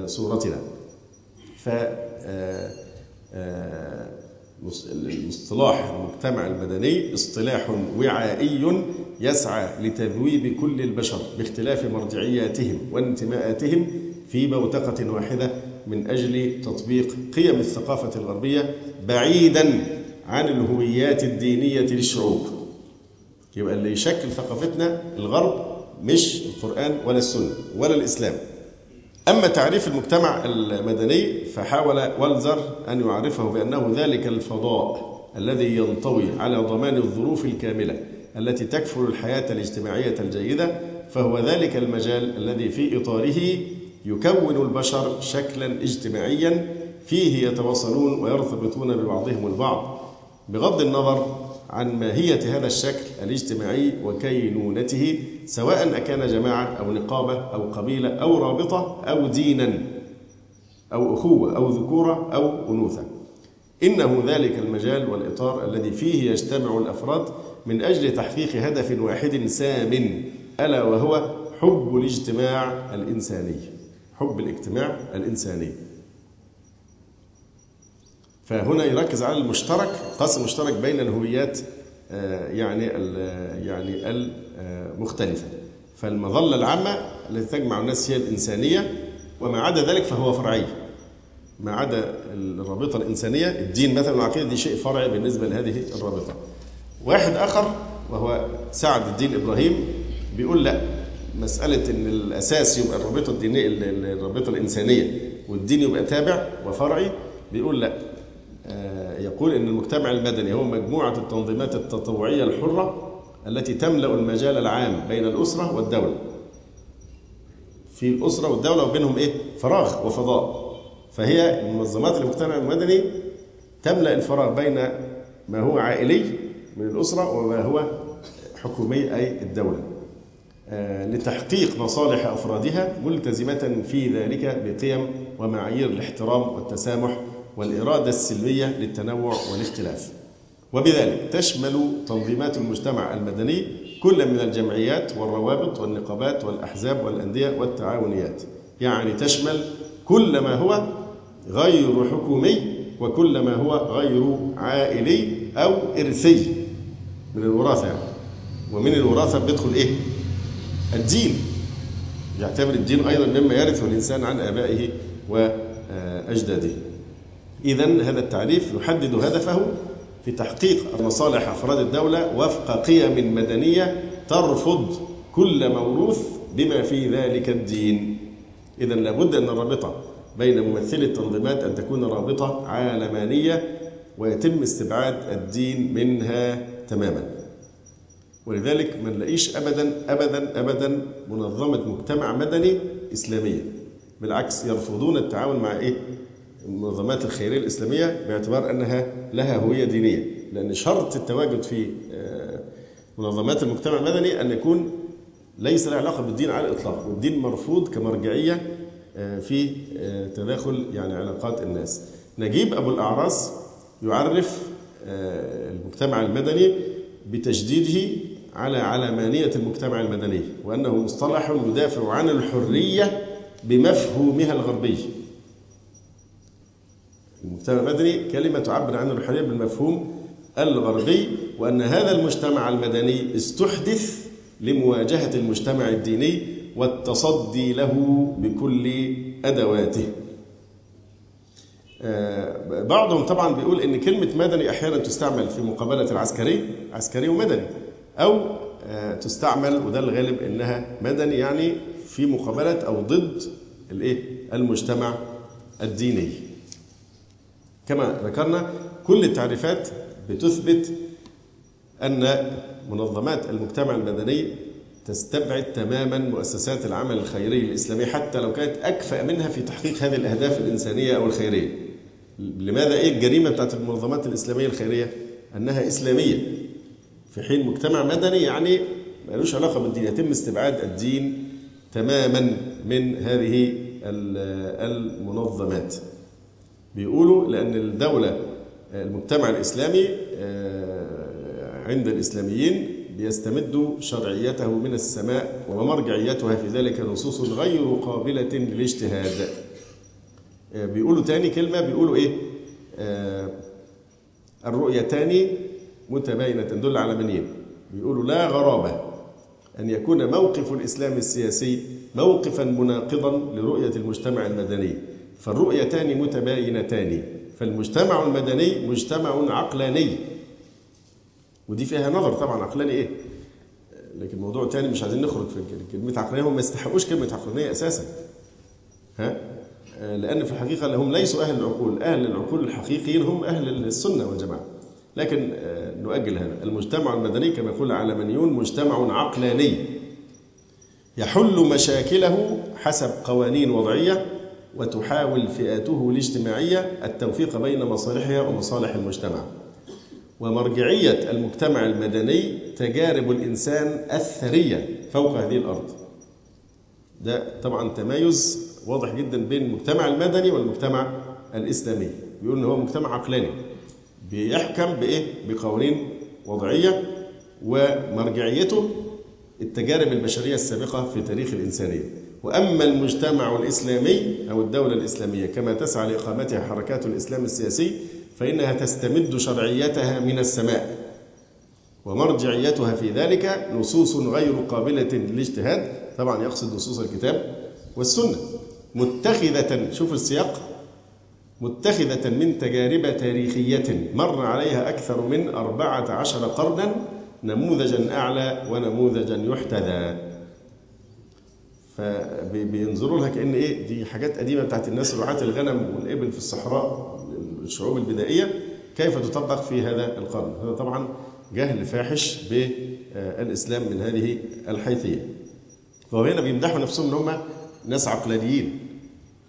صورتنا. ف المصطلح المجتمع المدني اصطلاح وعائي يسعى لتذويب كل البشر باختلاف مرجعياتهم وانتماءاتهم في بوتقة واحدة من أجل تطبيق قيم الثقافة الغربية بعيدا عن الهويات الدينية للشعوب. يبقى اللي يشكل ثقافتنا الغرب مش القرآن ولا السنة ولا الإسلام. أما تعريف المجتمع المدني فحاول والزر أن يعرفه بأنه ذلك الفضاء الذي ينطوي على ضمان الظروف الكاملة التي تكفل الحياة الاجتماعية الجيدة فهو ذلك المجال الذي في إطاره يكون البشر شكلا اجتماعيا فيه يتواصلون ويرتبطون ببعضهم البعض. بغض النظر عن ماهية هذا الشكل الاجتماعي وكينونته سواء أكان جماعة أو نقابة أو قبيلة أو رابطة أو دينا أو أخوة أو ذكورة أو أنوثة. إنه ذلك المجال والإطار الذي فيه يجتمع الأفراد من أجل تحقيق هدف واحد سام ألا وهو حب الاجتماع الإنساني. حب الاجتماع الإنساني. فهنا يركز على المشترك قسم مشترك بين الهويات آه، يعني يعني المختلفة. فالمظلة العامة التي تجمع الناس هي الإنسانية وما عدا ذلك فهو فرعي. ما عدا الرابطة الإنسانية الدين مثلا والعقيدة دي شيء فرعي بالنسبة لهذه الرابطة. واحد آخر وهو سعد الدين إبراهيم بيقول لا مسألة إن الأساس يبقى الرابطة الدينية الرابطة الإنسانية والدين يبقى تابع وفرعي بيقول لا. آه، يقول إن المجتمع المدني هو مجموعة التنظيمات التطوعية الحرة التي تملأ المجال العام بين الأسرة والدولة. في الأسرة والدولة وبينهم إيه؟ فراغ وفضاء. فهي منظمات المجتمع المدني تملأ الفراغ بين ما هو عائلي من الأسرة وما هو حكومي أي الدولة. آه، لتحقيق مصالح أفرادها ملتزمة في ذلك بقيم ومعايير الاحترام والتسامح والإرادة السلمية للتنوع والاختلاف. وبذلك تشمل تنظيمات المجتمع المدني كل من الجمعيات والروابط والنقابات والأحزاب والأندية والتعاونيات. يعني تشمل كل ما هو غير حكومي وكل ما هو غير عائلي أو إرثي. من الوراثة يعني. ومن الوراثة بيدخل إيه؟ الدين يعتبر الدين أيضا مما يرثه الإنسان عن آبائه وأجداده. إذا هذا التعريف يحدد هدفه في تحقيق مصالح أفراد الدولة وفق قيم مدنية ترفض كل موروث بما في ذلك الدين. إذا لابد أن الرابطة بين ممثلي التنظيمات أن تكون رابطة عالمانية ويتم استبعاد الدين منها تماما. ولذلك ما نلاقيش أبدا أبدا أبدا منظمة مجتمع مدني إسلامية. بالعكس يرفضون التعاون مع إيه؟ المنظمات الخيرية الإسلامية باعتبار أنها لها هوية دينية لأن شرط التواجد في آه، منظمات المجتمع المدني أن يكون ليس له علاقة بالدين على الإطلاق والدين مرفوض كمرجعية آه، في آه، تداخل يعني علاقات الناس. نجيب أبو الأعراس يعرف المجتمع المدني بتجديده على علمانية المجتمع المدني وأنه مصطلح يدافع عن الحرية بمفهومها الغربي. المجتمع المدني كلمة تعبر عن الحرية بالمفهوم الغربي وأن هذا المجتمع المدني استحدث لمواجهة المجتمع الديني والتصدي له بكل أدواته. آه، بعضهم طبعا بيقول إن كلمة مدني أحيانا تستعمل في مقابلة العسكري عسكري ومدني أو آه، تستعمل وده الغالب إنها مدني يعني في مقابلة أو ضد الإيه؟ المجتمع الديني. كما ذكرنا كل التعريفات بتثبت أن منظمات المجتمع المدني تستبعد تماما مؤسسات العمل الخيري الإسلامي حتى لو كانت أكفأ منها في تحقيق هذه الأهداف الإنسانية أو الخيرية. لماذا إيه الجريمة بتاعت المنظمات الإسلامية الخيرية؟ أنها إسلامية. في حين مجتمع مدني يعني ملوش علاقة بالدين يتم استبعاد الدين تماما من هذه المنظمات. بيقولوا لأن الدولة المجتمع الإسلامي آه، عند الإسلاميين بيستمد شرعيته من السماء ومرجعيتها في ذلك نصوص غير قابلة للاجتهاد آه، بيقولوا تاني كلمة بيقولوا إيه؟ آه، الرؤيتان متباينتان دول علمانيين بيقولوا لا غرابة أن يكون موقف الإسلام السياسي موقفا مناقضا لرؤية المجتمع المدني. فالرؤيتان متباينتان فالمجتمع المدني مجتمع عقلاني. ودي فيها نظر طبعا عقلاني إيه؟ لكن موضوع تاني مش عايزين نخرج في كلمة عقلانية هم ما يستحقوش كلمة عقلانية أساسا. ها؟ لأن في الحقيقة هم ليسوا أهل العقول أهل العقول الحقيقيين هم أهل السنة والجماعة. لكن نؤجل هذا. المجتمع المدني كما يقول العلمانيون مجتمع عقلاني. يحل مشاكله حسب قوانين وضعية وتحاول فئاته الاجتماعية التوفيق بين مصالحها ومصالح المجتمع. ومرجعية المجتمع المدني تجارب الإنسان الثرية فوق هذه الأرض. ده طبعا تمايز واضح جدا بين المجتمع المدني والمجتمع الإسلامي. بيقول إن هو مجتمع عقلاني بيحكم بإيه؟ بقوانين وضعية ومرجعيته التجارب البشرية السابقة في تاريخ الإنسانية. وأما المجتمع الإسلامي أو الدولة الإسلامية كما تسعى لإقامتها حركات الإسلام السياسي فإنها تستمد شرعيتها من السماء ومرجعيتها في ذلك نصوص غير قابلة للاجتهاد طبعا يقصد نصوص الكتاب والسنة. متخذة شوف السياق متخذة من تجارب تاريخية مر عليها أكثر من أربعة عشر قرنا نموذجا أعلى ونموذجا يحتذى. فبينظروا لها كأن إيه دي حاجات قديمة بتاعت الناس رعاة الغنم والإبل في الصحراء الشعوب البدائية كيف تطبق في هذا القرن؟ هذا طبعا جهل فاحش بالإسلام من هذه الحيثية. فهو هنا بيمدحوا نفسهم إن هم ناس عقلانيين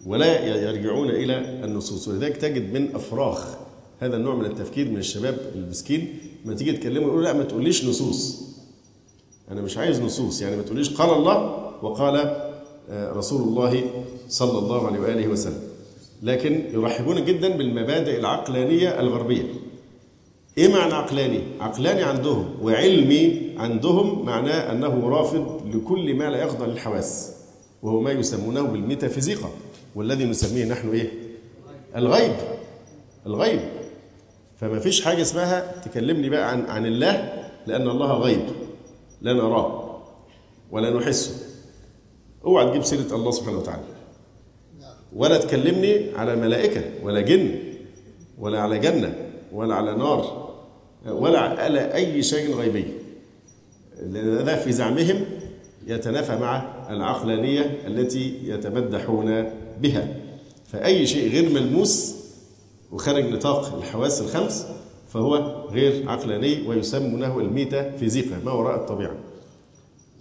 ولا يرجعون إلى النصوص. ولذلك تجد من أفراخ هذا النوع من التفكير من الشباب المسكين ما تيجي تكلمه يقول لا ما تقوليش نصوص. أنا مش عايز نصوص يعني ما تقوليش قال الله وقال رسول الله صلى الله عليه وآله وسلم. لكن يرحبون جدا بالمبادئ العقلانية الغربية. إيه معنى عقلاني؟ عقلاني عندهم وعلمي عندهم معناه أنه رافض لكل ما لا يخضع للحواس وهو ما يسمونه بالميتافيزيقا والذي نسميه نحن إيه؟ الغيب. الغيب. فما فيش حاجة اسمها تكلمني بقى عن عن الله لأن الله غيب لا نراه ولا نحسه. أوعى تجيب سيرة الله سبحانه وتعالى. ولا تكلمني على ملائكة ولا جن ولا على جنة ولا على نار ولا على أي شيء غيبي. لأن هذا في زعمهم يتنافى مع العقلانية التي يتمدحون بها. فأي شيء غير ملموس وخارج نطاق الحواس الخمس فهو غير عقلاني ويسمونه الميتافيزيقا ما وراء الطبيعة.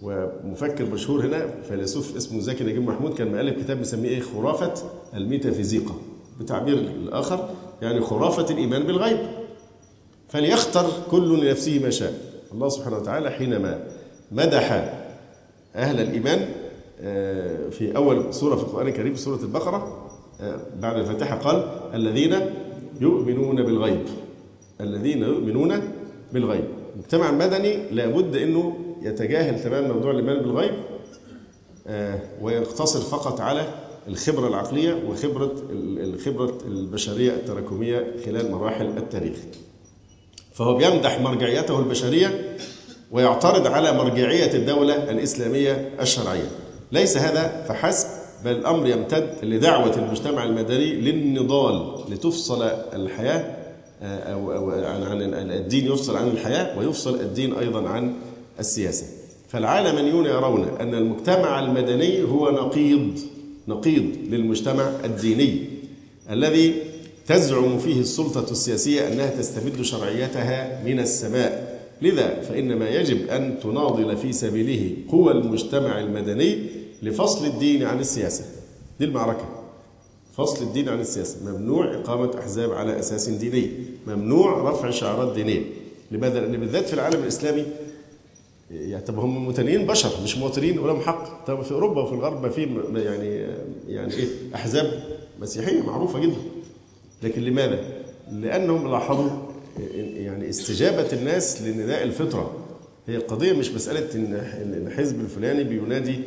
ومفكر مشهور هنا فيلسوف اسمه زكي نجيب محمود كان مؤلف كتاب مسميه إيه خرافة الميتافيزيقا بتعبير الآخر يعني خرافة الإيمان بالغيب. فليختر كل لنفسه ما شاء. الله سبحانه وتعالى حينما مدح أهل الإيمان في أول سورة في القرآن الكريم سورة البقرة بعد الفاتحة قال الذين يؤمنون بالغيب. الذين يؤمنون بالغيب. المجتمع المدني لابد أنه يتجاهل تماما موضوع الإيمان بالغيب ويقتصر فقط على الخبرة العقلية وخبرة الخبرة البشرية التراكمية خلال مراحل التاريخ. فهو بيمدح مرجعيته البشرية ويعترض على مرجعية الدولة الإسلامية الشرعية. ليس هذا فحسب بل الأمر يمتد لدعوة المجتمع المدني للنضال لتفصل الحياة أو أو عن الدين يفصل عن الحياة ويفصل الدين أيضا عن السياسة. فالعالمانيون يرون أن المجتمع المدني هو نقيض نقيض للمجتمع الديني الذي تزعم فيه السلطة السياسية أنها تستمد شرعيتها من السماء. لذا فإن ما يجب أن تناضل في سبيله قوى المجتمع المدني لفصل الدين عن السياسة. دي المعركة. فصل الدين عن السياسة. ممنوع إقامة أحزاب على أساس ديني. ممنوع رفع شعارات دينية. لماذا؟ لأن بالذات في العالم الإسلامي يعني طب هم متنين بشر مش مواطنين ولهم حق. طب في أوروبا وفي الغرب ما في يعني يعني إيه؟ أحزاب مسيحية معروفة جدا. لكن لماذا؟ لأنهم لاحظوا يعني استجابة الناس لنداء الفطرة. هي القضية مش مسألة ان الحزب الفلاني بينادي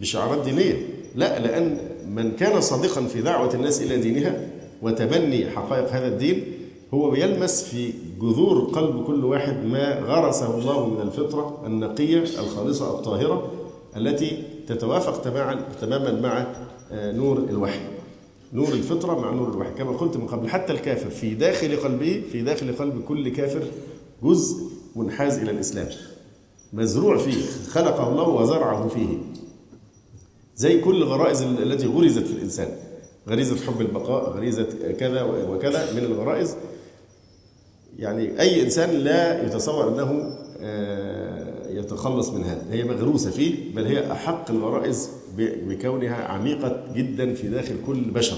بشعارات دينية. لا لأن من كان صادقا في دعوة الناس إلى دينها وتبني حقائق هذا الدين هو بيلمس في جذور قلب كل واحد ما غرسه الله من الفطرة النقية الخالصة الطاهرة التي تتوافق تماما مع آه، نور الوحي. نور الفطرة مع نور الوحي. كما قلت من قبل حتى الكافر في داخل قلبه في داخل قلب كل كافر جزء منحاز إلى الإسلام. مزروع فيه خلقه الله وزرعه فيه. زي كل الغرائز التي غرزت في الإنسان. غريزة حب البقاء غريزة كذا وكذا من الغرائز. يعني أي إنسان لا يتصور أنه آه، يتخلص من هذا. هي مغروسة فيه بل هي أحق الغرائز بكونها عميقة جدا في داخل كل بشر.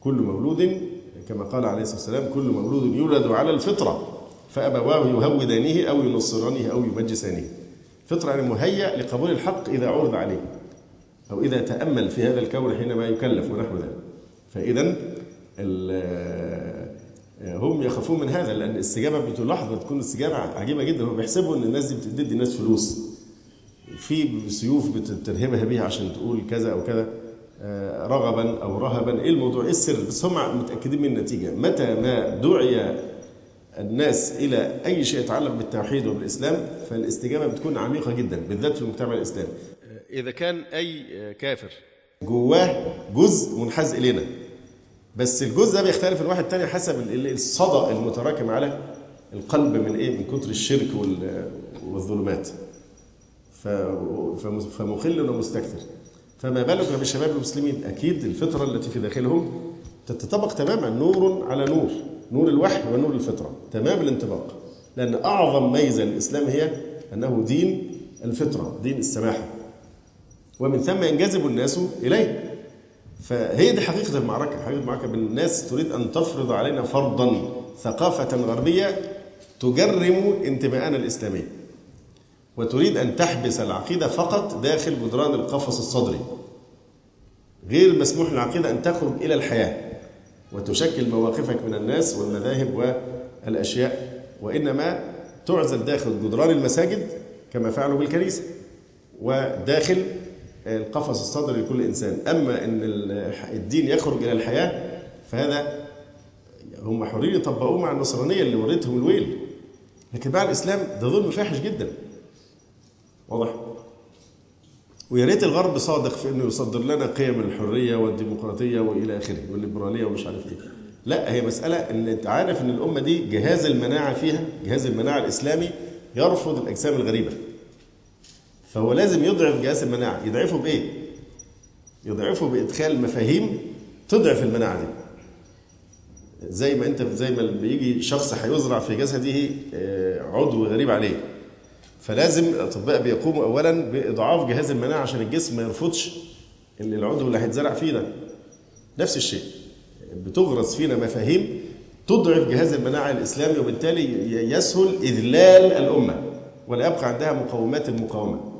كل مولود كما قال عليه الصلاة والسلام كل مولود يولد على الفطرة فأبواه يهودانه أو ينصرانه أو يمجسانه فطرة يعني مهيأ لقبول الحق إذا عرض عليه أو إذا تأمل في هذا الكون حينما يكلف ونحو ذلك. فإذا هم يخافون من هذا لأن الاستجابة بتلاحظ بتكون استجابة عجيبة جدا. هم بيحسبوا إن الناس دي بتدي الناس فلوس. في سيوف بترهبها بيها عشان تقول كذا أو كذا آه، رغبا أو رهبا. إيه الموضوع؟ إيه السر؟ بس هم متأكدين من النتيجة. متى ما دعي الناس إلى أي شيء يتعلق بالتوحيد وبالإسلام فالاستجابة بتكون عميقة جدا بالذات في المجتمع الإسلامي إذا كان أي كافر جواه جزء منحاز إلينا. بس الجزء ده بيختلف من واحد تاني حسب الصدى المتراكم على القلب من إيه؟ من كتر الشرك والظلمات. فمخل ومستكثر فما بالك بالشباب المسلمين؟ أكيد الفطرة التي في داخلهم تتطابق تماما نور على نور. نور الوحي ونور الفطرة. تمام الانطباق. لأن أعظم ميزة للإسلام هي أنه دين الفطرة دين السماحه ومن ثم ينجذب الناس إليه. فهي دي حقيقة المعركة. حقيقة المعركة بالناس تريد أن تفرض علينا فرضا ثقافة غربية تجرم انتماءنا الإسلامي وتريد أن تحبس العقيدة فقط داخل جدران القفص الصدري غير مسموح للعقيدة أن تخرج إلى الحياة وتشكل مواقفك من الناس والمذاهب والأشياء وإنما تعزل داخل جدران المساجد كما فعلوا بالكنيسة وداخل القفص الصدري لكل إنسان. أما إن الدين يخرج إلى الحياة فهذا هم حرين يطبقوه مع النصرانية اللي وريتهم الويل. لكن مع الإسلام ده ظلم فاحش جدا. واضح؟ ويا ريت الغرب صادق في إنه يصدر لنا قيم الحرية والديمقراطية وإلى آخره والليبرالية ومش عارف إيه. لا هي مسألة إن أنت عارف إن الأمة دي جهاز المناعة فيها جهاز المناعة الإسلامي يرفض الأجسام الغريبة. فهو لازم يضعف جهاز المناعة. يضعفه بإيه؟ يضعفه بإدخال مفاهيم تضعف المناعة دي. زي ما أنت زي ما بيجي شخص هيزرع في جسده آه، عضو غريب عليه. فلازم الأطباء بيقوموا اولا بإضعاف جهاز المناعة عشان الجسم ما يرفضش العضو اللي هيتزرع ده نفس الشيء. بتغرس فينا مفاهيم تضعف جهاز المناعة الإسلامي وبالتالي يسهل إذلال الأمة ولا يبقى عندها مقومات المقاومة.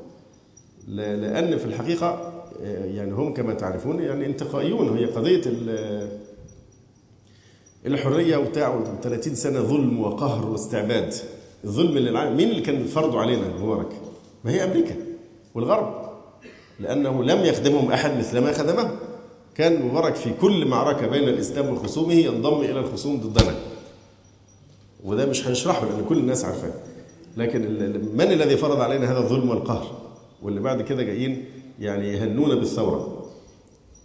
لأن في الحقيقة آه، يعني هم كما تعرفون يعني انتقائيون. هي قضية الحرية وبتاع 30 سنة ظلم وقهر واستعباد. الظلم اللي مين اللي كان فرضه علينا مبارك؟ ما هي أمريكا والغرب. لأنه لم يخدمهم أحد مثل ما خدمهم كان مبارك في كل معركة بين الإسلام وخصومه ينضم إلى الخصوم ضدنا. وده مش هنشرحه لأن كل الناس عارفاه. لكن من الذي فرض علينا هذا الظلم والقهر؟ واللي بعد كده جايين يعني يهنونا بالثورة.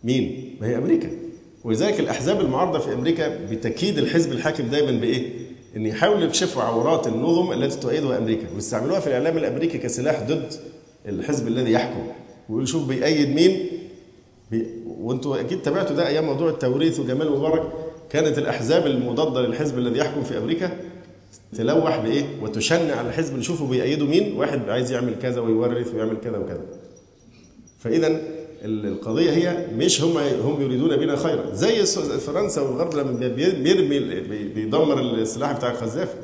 مين؟ ما هي أمريكا. ولذلك الأحزاب المعارضة في أمريكا بتكيد الحزب الحاكم دايما بإيه؟ إن يحاولوا يكشفوا عورات النظم التي تؤيدها أمريكا ويستعملوها في الإعلام الأمريكي كسلاح ضد الحزب الذي يحكم. ويقول شوف بيأيد مين؟ بي... وأنتوا أكيد تابعتوا ده أيام موضوع التوريث وجمال مبارك. كانت الأحزاب المضادة للحزب الذي يحكم في أمريكا تلوح بإيه؟ وتشنع على الحزب نشوفه بيأيده مين؟ واحد عايز يعمل كذا ويورث ويعمل كذا وكذا. فإذا القضية هي مش هم هم يريدون بنا خيرا. زي فرنسا والغرب لما بيرمي بيدمر السلاح بتاع القذافي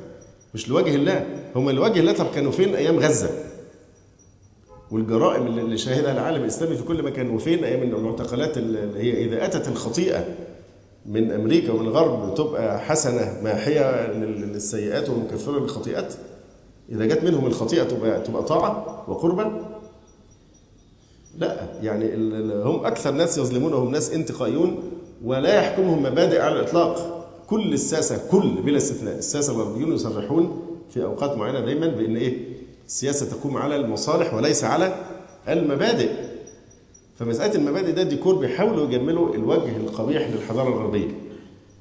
مش لوجه الله. هم لوجه الله. طب كانوا فين أيام غزة؟ والجرائم اللي شاهدها العالم الإسلامي في كل مكان. وفين أيام المعتقلات اللي هي إذا أتت الخطيئة؟ من أمريكا ومن الغرب تبقى حسنة ماحيه للسيئات ومكفره للخطيئات إذا جت منهم الخطيئة تبقى تبقى طاعة وقربا لا يعني هم أكثر ناس يظلمون هم ناس انتقائيون ولا يحكمهم مبادئ على الإطلاق. كل الساسة كل بلا استثناء الساسة الغربيون يصرحون في أوقات معينة دايما بأن إيه؟ السياسة تقوم على المصالح وليس على المبادئ. فمسألة المبادئ ده ديكور بيحاولوا يجملوا الوجه القبيح للحضارة الغربية.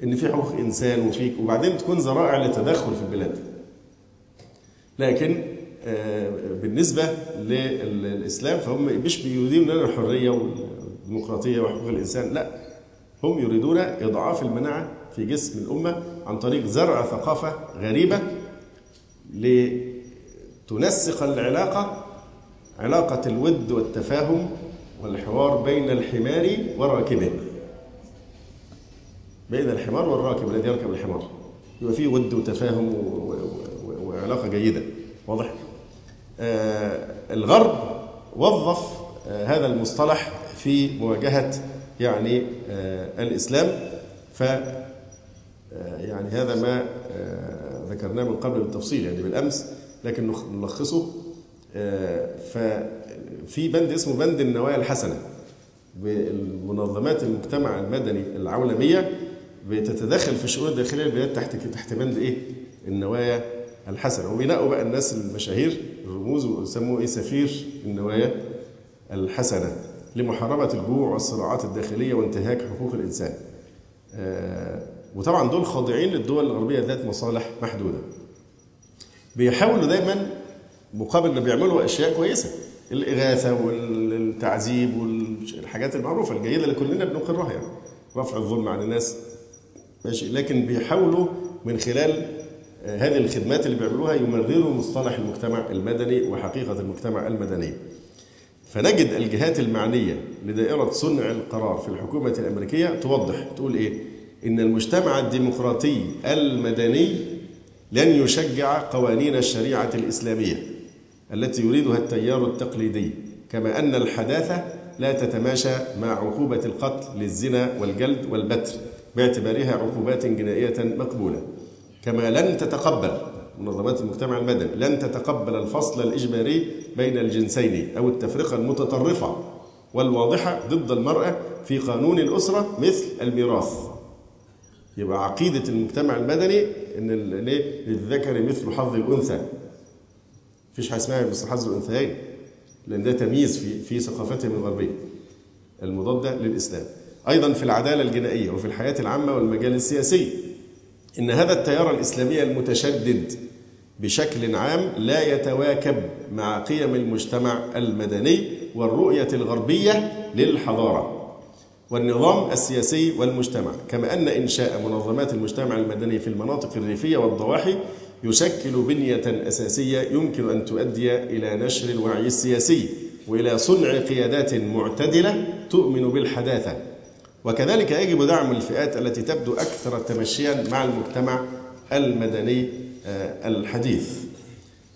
إن في حقوق إنسان وفيك وبعدين تكون ذرائع للتدخل في البلاد. لكن آه، بالنسبة للإسلام فهم مش بيريدون لنا الحرية والديمقراطية وحقوق الإنسان لا. هم يريدون إضعاف المناعة في جسم الأمة عن طريق زرع ثقافة غريبة لتنسق العلاقة علاقة الود والتفاهم والحوار بين الحمار والراكبين بين الحمار والراكب الذي يركب الحمار. يبقى فيه ود وتفاهم وعلاقة جيدة. واضح؟ آه الغرب وظف آه هذا المصطلح في مواجهة يعني آه الإسلام. ف آه، يعني هذا ما آه، ذكرناه من قبل بالتفصيل يعني بالأمس لكن نلخصه. آه، ففي بند اسمه بند النوايا الحسنة. بمنظمات المجتمع المدني العولمية بتتدخل في الشؤون الداخلية للبلاد تحت تحت بند إيه؟ النوايا الحسنة. وبينقوا بقى الناس المشاهير الرموز ويسموه إيه؟ سفير النوايا الحسنة. لمحاربة الجوع والصراعات الداخلية وانتهاك حقوق الإنسان. آه، وطبعا دول خاضعين للدول الغربية ذات مصالح محدودة. بيحاولوا دايما مقابل اللي بيعملوا أشياء كويسة. الإغاثة والتعذيب والحاجات المعروفة الجيدة اللي كلنا بنقرها يعني رفع الظلم عن الناس. ماشي. لكن بيحاولوا من خلال هذه الخدمات اللي بيعملوها يمرروا مصطلح المجتمع المدني وحقيقة المجتمع المدني. فنجد الجهات المعنية لدائرة صنع القرار في الحكومة الأمريكية توضح تقول إيه؟ إن المجتمع الديمقراطي المدني لن يشجع قوانين الشريعة الإسلامية. التي يريدها التيار التقليدي كما أن الحداثة لا تتماشى مع عقوبة القتل للزنا والجلد والبتر باعتبارها عقوبات جنائية مقبولة. كما لن تتقبل منظمات المجتمع المدني لن تتقبل الفصل الإجباري بين الجنسين أو التفرقة المتطرفة والواضحة ضد المرأة في قانون الأسرة مثل الميراث. يبقى عقيدة المجتمع المدني إن للذكر مثل حظ الأنثى. مفيش حاجة اسمها حظ الأنثيين لأن ده تمييز في في ثقافتهم الغربيه المضاده للإسلام. أيضا في العدالة الجنائية وفي الحياة العامة والمجال السياسي إن هذا التيار الإسلامي المتشدد بشكل عام لا يتواكب مع قيم المجتمع المدني والرؤية الغربية للحضارة والنظام السياسي والمجتمع. كما أن إنشاء منظمات المجتمع المدني في المناطق الريفية والضواحي يشكل بنية أساسية يمكن أن تؤدي إلى نشر الوعي السياسي وإلى صنع قيادات معتدلة تؤمن بالحداثة. وكذلك يجب دعم الفئات التي تبدو أكثر تمشيا مع المجتمع المدني آه، الحديث.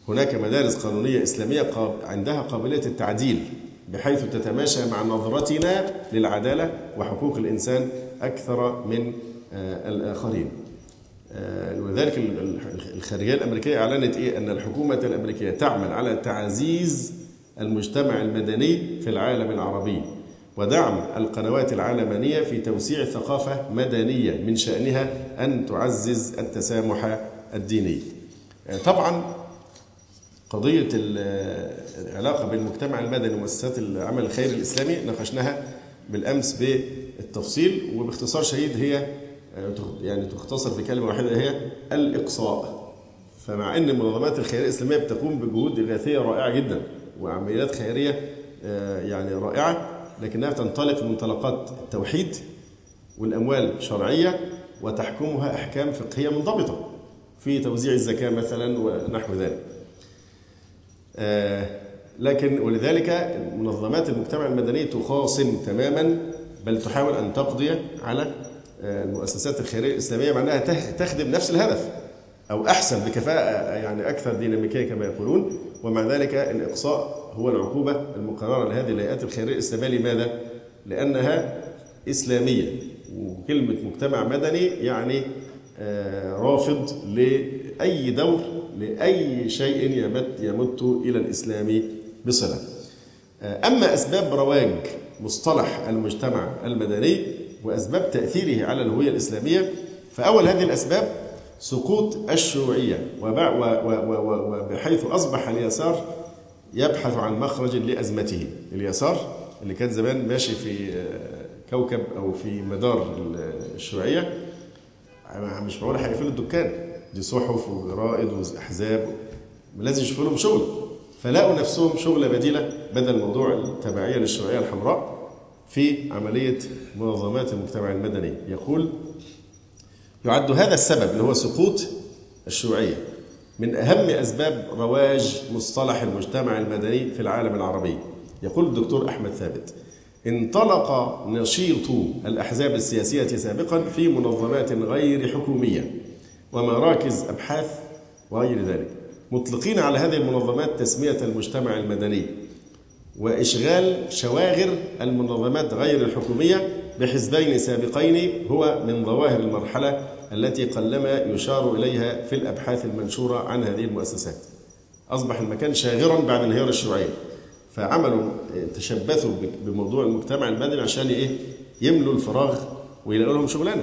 هناك مدارس قانونية إسلامية عندها قابلية التعديل بحيث تتماشى مع نظرتنا للعدالة وحقوق الإنسان أكثر من آه، الآخرين. ولذلك الخارجية الأمريكية أعلنت إيه؟ أن الحكومة الأمريكية تعمل على تعزيز المجتمع المدني في العالم العربي ودعم القنوات العالمانية في توسيع ثقافة مدنية من شأنها أن تعزز التسامح الديني. آه، طبعا قضية العلاقة بين المجتمع المدني ومؤسسات العمل الخيري الإسلامي ناقشناها بالأمس بالتفصيل وباختصار شديد هي يعني تختصر في كلمة واحدة هي الإقصاء. فمع أن المنظمات الخيرية الإسلامية بتقوم بجهود إغاثية رائعة جدا وعمليات خيرية يعني رائعة لكنها تنطلق من منطلقات التوحيد والأموال شرعية وتحكمها أحكام فقهية منضبطة في توزيع الزكاة مثلا ونحو ذلك. آه، لكن ولذلك منظمات المجتمع المدني تخاصم تماما بل تحاول أن تقضي على آه، المؤسسات الخيرية الإسلامية مع انها تخدم نفس الهدف أو أحسن بكفاءة يعني أكثر ديناميكيه كما يقولون. ومع ذلك الإقصاء هو العقوبة المقررة لهذه الهيئات الخيرية الإسلامية. لماذا؟ لأنها إسلامية. وكلمة مجتمع مدني يعني آه، رافض لأي دور لأي شيء يمت يمت إلى الإسلام بصلة. أما أسباب رواج مصطلح المجتمع المدني وأسباب تأثيره على الهوية الإسلامية فأول هذه الأسباب سقوط الشيوعية. وبحيث أصبح اليسار يبحث عن مخرج لأزمته. اليسار اللي كان زمان ماشي في كوكب أو في مدار الشيوعية مش معقول هيقفلوا الدكان. دي صحف وجرائد وأحزاب لازم يشوفوا لهم شغل. فلاقوا نفسهم شغلة بديلة بدل موضوع التبعية للشيوعية الحمراء. في عملية منظمات المجتمع المدني. يقول يعد هذا السبب اللي هو سقوط الشيوعية من أهم أسباب رواج مصطلح المجتمع المدني في العالم العربي. يقول الدكتور أحمد ثابت انطلق نشيط الأحزاب السياسية سابقا في منظمات غير حكومية ومراكز أبحاث وغير ذلك مطلقين على هذه المنظمات تسمية المجتمع المدني. وإشغال شواغر المنظمات غير الحكومية بحزبين سابقين هو من ظواهر المرحلة التي قلما يشار إليها في الأبحاث المنشورة عن هذه المؤسسات. أصبح المكان شاغرا بعد انهيار الشيوعية. فعملوا تشبثوا بموضوع المجتمع المدني عشان إيه؟ يملوا الفراغ ويلاقوا لهم شغلانة.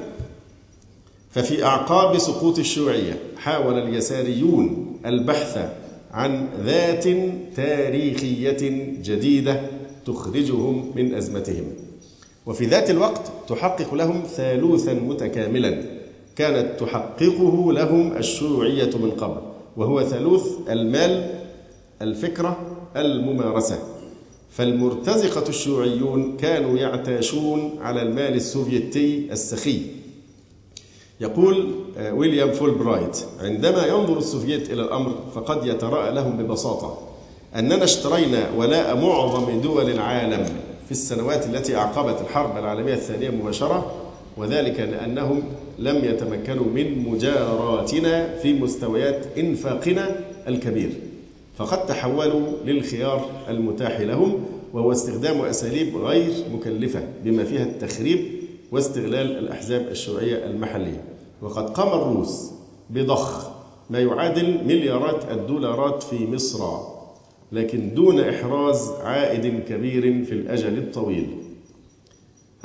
ففي أعقاب سقوط الشيوعية حاول اليساريون البحث عن ذات تاريخية جديدة تخرجهم من أزمتهم. وفي ذات الوقت تحقق لهم ثالوثا متكاملا. كانت تحققه لهم الشيوعية من قبل وهو ثالوث المال الفكرة الممارسة. فالمرتزقة الشيوعيون كانوا يعتاشون على المال السوفيتي السخي. يقول آه، ويليام فولبرايت عندما ينظر السوفييت إلى الأمر فقد يتراءى لهم ببساطة أننا اشترينا ولاء معظم دول العالم في السنوات التي أعقبت الحرب العالمية الثانية مباشرة وذلك لأنهم لم يتمكنوا من مجاراتنا في مستويات إنفاقنا الكبير فقد تحولوا للخيار المتاح لهم وهو استخدام أساليب غير مكلفة بما فيها التخريب واستغلال الأحزاب الشيوعية المحلية. وقد قام الروس بضخ ما يعادل مليارات الدولارات في مصر لكن دون إحراز عائد كبير في الأجل الطويل.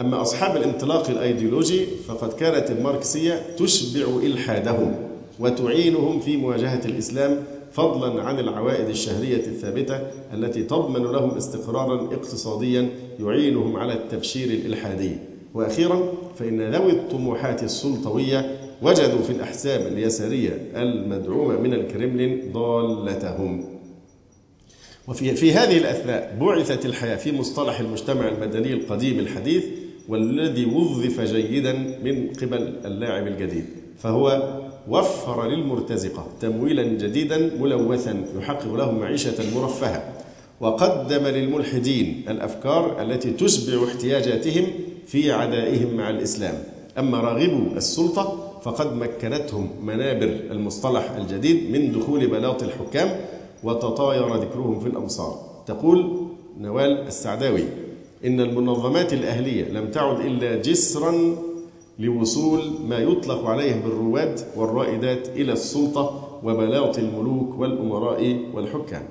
أما أصحاب الانطلاق الأيديولوجي فقد كانت الماركسية تشبع إلحادهم وتعينهم في مواجهة الإسلام فضلا عن العوائد الشهرية الثابتة التي تضمن لهم استقرارا اقتصاديا يعينهم على التبشير الإلحادي. وأخيرا فإن ذوي الطموحات السلطوية وجدوا في الأحزاب اليسارية المدعومة من الكرملين ضالتهم. وفي في هذه الأثناء بعثت الحياة في مصطلح المجتمع المدني القديم الحديث والذي وظف جيدا من قبل اللاعب الجديد فهو وفر للمرتزقة تمويلا جديدا ملوثا يحقق لهم معيشة مرفهة وقدم للملحدين الأفكار التي تشبع احتياجاتهم في عدائهم مع الإسلام. أما راغبو السلطة فقد مكنتهم منابر المصطلح الجديد من دخول بلاط الحكام وتطاير ذكرهم في الأمصار. تقول نوال السعداوي إن المنظمات الأهلية لم تعد إلا جسرا لوصول ما يطلق عليه بالرواد والرائدات إلى السلطة وبلاط الملوك والأمراء والحكام.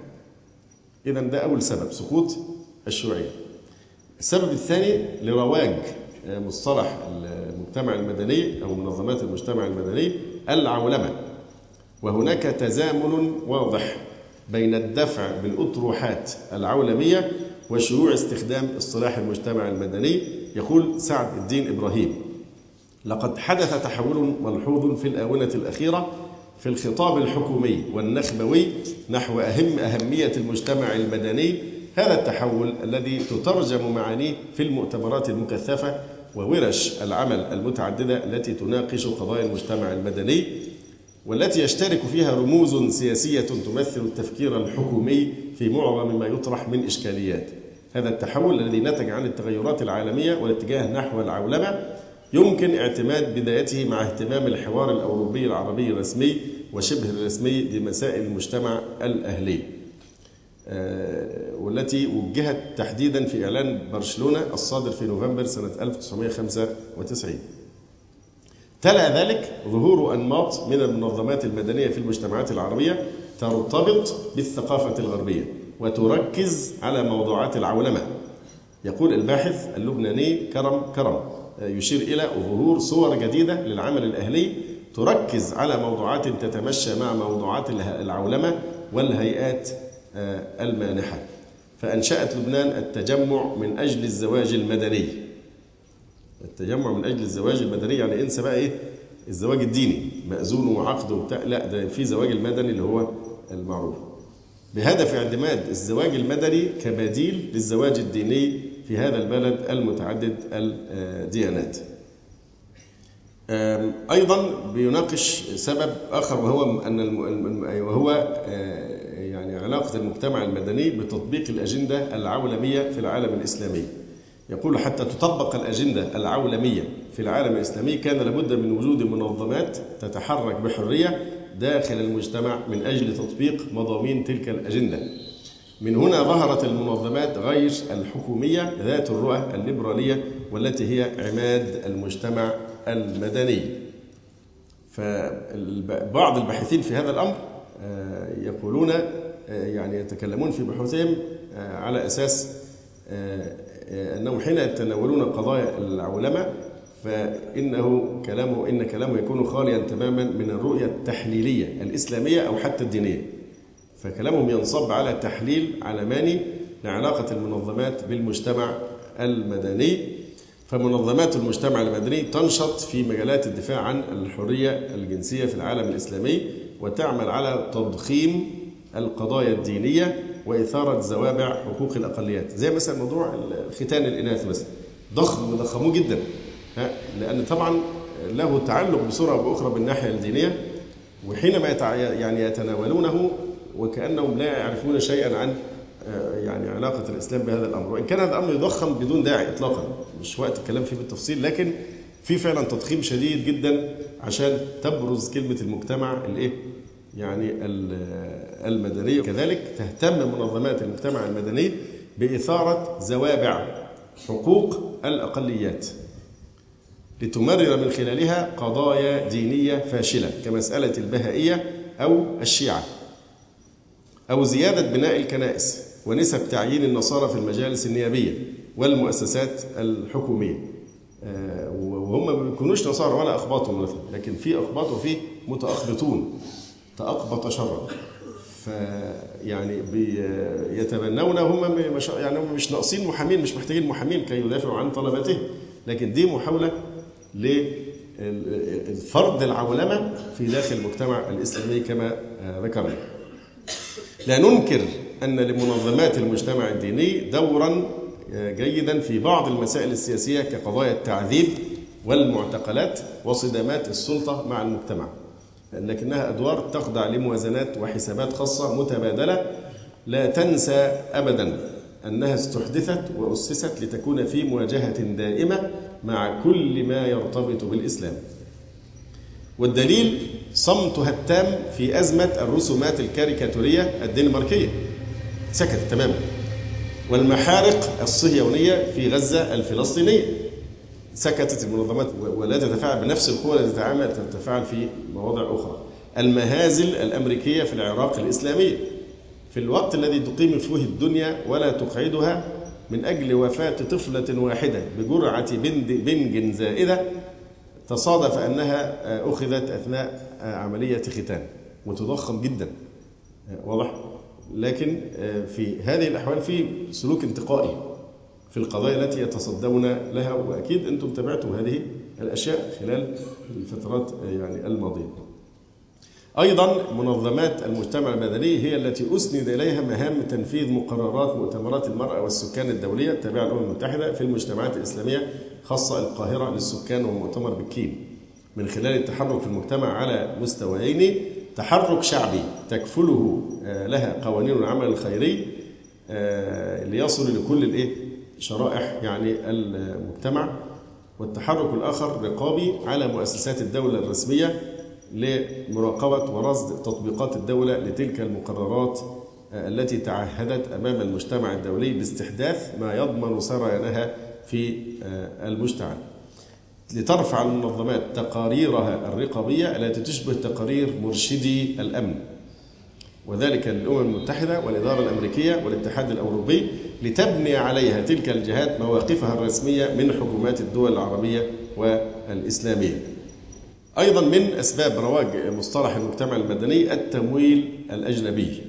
إذا ده أول سبب سقوط الشيوعية. السبب الثاني لرواج مصطلح المجتمع المدني أو منظمات المجتمع المدني العولمة. وهناك تزامن واضح بين الدفع بالأطروحات العولمية وشيوع استخدام اصطلاح المجتمع المدني يقول سعد الدين إبراهيم. لقد حدث تحول ملحوظ في الآونة الأخيرة في الخطاب الحكومي والنخبوي نحو أهم أهمية المجتمع المدني هذا التحول الذي تترجم معانيه في المؤتمرات المكثفة وورش العمل المتعددة التي تناقش قضايا المجتمع المدني والتي يشترك فيها رموز سياسية تمثل التفكير الحكومي في معظم ما يطرح من إشكاليات. هذا التحول الذي نتج عن التغيرات العالمية والاتجاه نحو العولمة يمكن اعتماد بدايته مع اهتمام الحوار الأوروبي العربي الرسمي وشبه الرسمي بمسائل المجتمع الأهلي. والتي وجهت تحديدا في إعلان برشلونة الصادر في نوفمبر سنة 1995 تلا ذلك ظهور أنماط من المنظمات المدنية في المجتمعات العربية ترتبط بالثقافة الغربية وتركز على موضوعات العولمة. يقول الباحث اللبناني كرم كرم يشير إلى ظهور صور جديدة للعمل الأهلي تركز على موضوعات تتمشى مع موضوعات العولمة والهيئات المانحة. فأنشأت لبنان التجمع من أجل الزواج المدني. التجمع من أجل الزواج المدني يعني إنسى بقى إيه؟ الزواج الديني. مأذون وعقد وبتاع. لا ده في زواج المدني اللي هو المعروف. بهدف اعتماد الزواج المدني كبديل للزواج الديني في هذا البلد المتعدد الديانات. أيضا بيناقش سبب آخر وهو أن وهو يعني علاقة المجتمع المدني بتطبيق الأجندة العولمية في العالم الإسلامي. يقول حتى تطبق الأجندة العولمية في العالم الإسلامي كان لابد من وجود منظمات تتحرك بحرية داخل المجتمع من أجل تطبيق مضامين تلك الأجندة. من هنا ظهرت المنظمات غير الحكومية ذات الرؤى الليبرالية والتي هي عماد المجتمع المدني. فبعض الباحثين في هذا الأمر يقولون يعني يتكلمون في بحوثهم على أساس أنهم حين يتناولون قضايا العولمة فإنه كلامه إن كلامه يكون خاليا تماما من الرؤية التحليلية الإسلامية أو حتى الدينية. فكلامهم ينصب على تحليل علماني لعلاقة المنظمات بالمجتمع المدني. فمنظمات المجتمع المدني تنشط في مجالات الدفاع عن الحرية الجنسية في العالم الإسلامي وتعمل على تضخيم القضايا الدينية وإثارة زوابع حقوق الأقليات. زي مثلا موضوع ختان الإناث مثلا. ضخم ضخموه جدا. لأن طبعا له تعلق بصورة أو بأخرى بالناحية الدينية وحينما يعني يتناولونه وكأنهم لا يعرفون شيئا عن يعني علاقة الإسلام بهذا الأمر. وإن كان هذا الأمر يضخم بدون داعي إطلاقا. مش وقت الكلام فيه بالتفصيل لكن في فعلا تضخيم شديد جدا عشان تبرز كلمة المجتمع الإيه؟ يعني المدنية. كذلك تهتم منظمات المجتمع المدني بإثارة زوابع حقوق الأقليات لتمرر من خلالها قضايا دينية فاشلة كمسألة البهائية أو الشيعة أو زيادة بناء الكنائس ونسب تعيين النصارى في المجالس النيابية والمؤسسات الحكومية. وهم ما بيكونوش نصارى ولا أخباطهم مثلا لكن في أخباط وفي متأخبطون. تأقبط شرا. فيعني يتبنون هم يعني هم مش ناقصين محامين مش محتاجين محامين كي يدافعوا عن طلباتهم لكن دي محاولة لفرض العولمة في داخل المجتمع الإسلامي كما ذكرنا. لا ننكر أن لمنظمات المجتمع الديني دورا جيدا في بعض المسائل السياسية كقضايا التعذيب والمعتقلات وصدامات السلطة مع المجتمع. لكنها أدوار تخضع لموازنات وحسابات خاصة متبادلة لا تنسى أبدا أنها استحدثت وأسست لتكون في مواجهة دائمة مع كل ما يرتبط بالإسلام. والدليل صمتها التام في أزمة الرسومات الكاريكاتورية الدنماركية. سكت تماما. والمحارق الصهيونية في غزة الفلسطينية. سكتت المنظمات ولا تتفاعل بنفس القوة التي تتعامل تتفاعل في مواضع أخرى. المهازل الأمريكية في العراق الإسلامية. في الوقت الذي تقيم فيه الدنيا ولا تقعدها من أجل وفاة طفلة واحدة بجرعة بنج زائدة تصادف أنها أخذت أثناء عملية ختان. وتضخم جدا. واضح؟ لكن في هذه الأحوال في سلوك انتقائي. في القضايا التي يتصدون لها وأكيد أنتم تابعتم هذه الأشياء خلال الفترات يعني الماضية. أيضا منظمات المجتمع المدني هي التي أسند إليها مهام تنفيذ مقررات مؤتمرات المرأة والسكان الدولية التابعة للأمم المتحدة في المجتمعات الإسلامية خاصة القاهرة للسكان ومؤتمر بكين. من خلال التحرك في المجتمع على مستويين تحرك شعبي تكفله لها قوانين العمل الخيري ليصل لكل الإيه؟ شرائح يعني المجتمع والتحرك الآخر رقابي على مؤسسات الدولة الرسمية لمراقبة ورصد تطبيقات الدولة لتلك المقررات التي تعهدت أمام المجتمع الدولي باستحداث ما يضمن سريانها في المجتمع. لترفع المنظمات تقاريرها الرقابية التي تشبه تقارير مرشدي الأمن. وذلك للأمم المتحدة والإدارة الأمريكية والاتحاد الأوروبي لتبني عليها تلك الجهات مواقفها الرسمية من حكومات الدول العربية والإسلامية. أيضا من أسباب رواج مصطلح المجتمع المدني التمويل الأجنبي.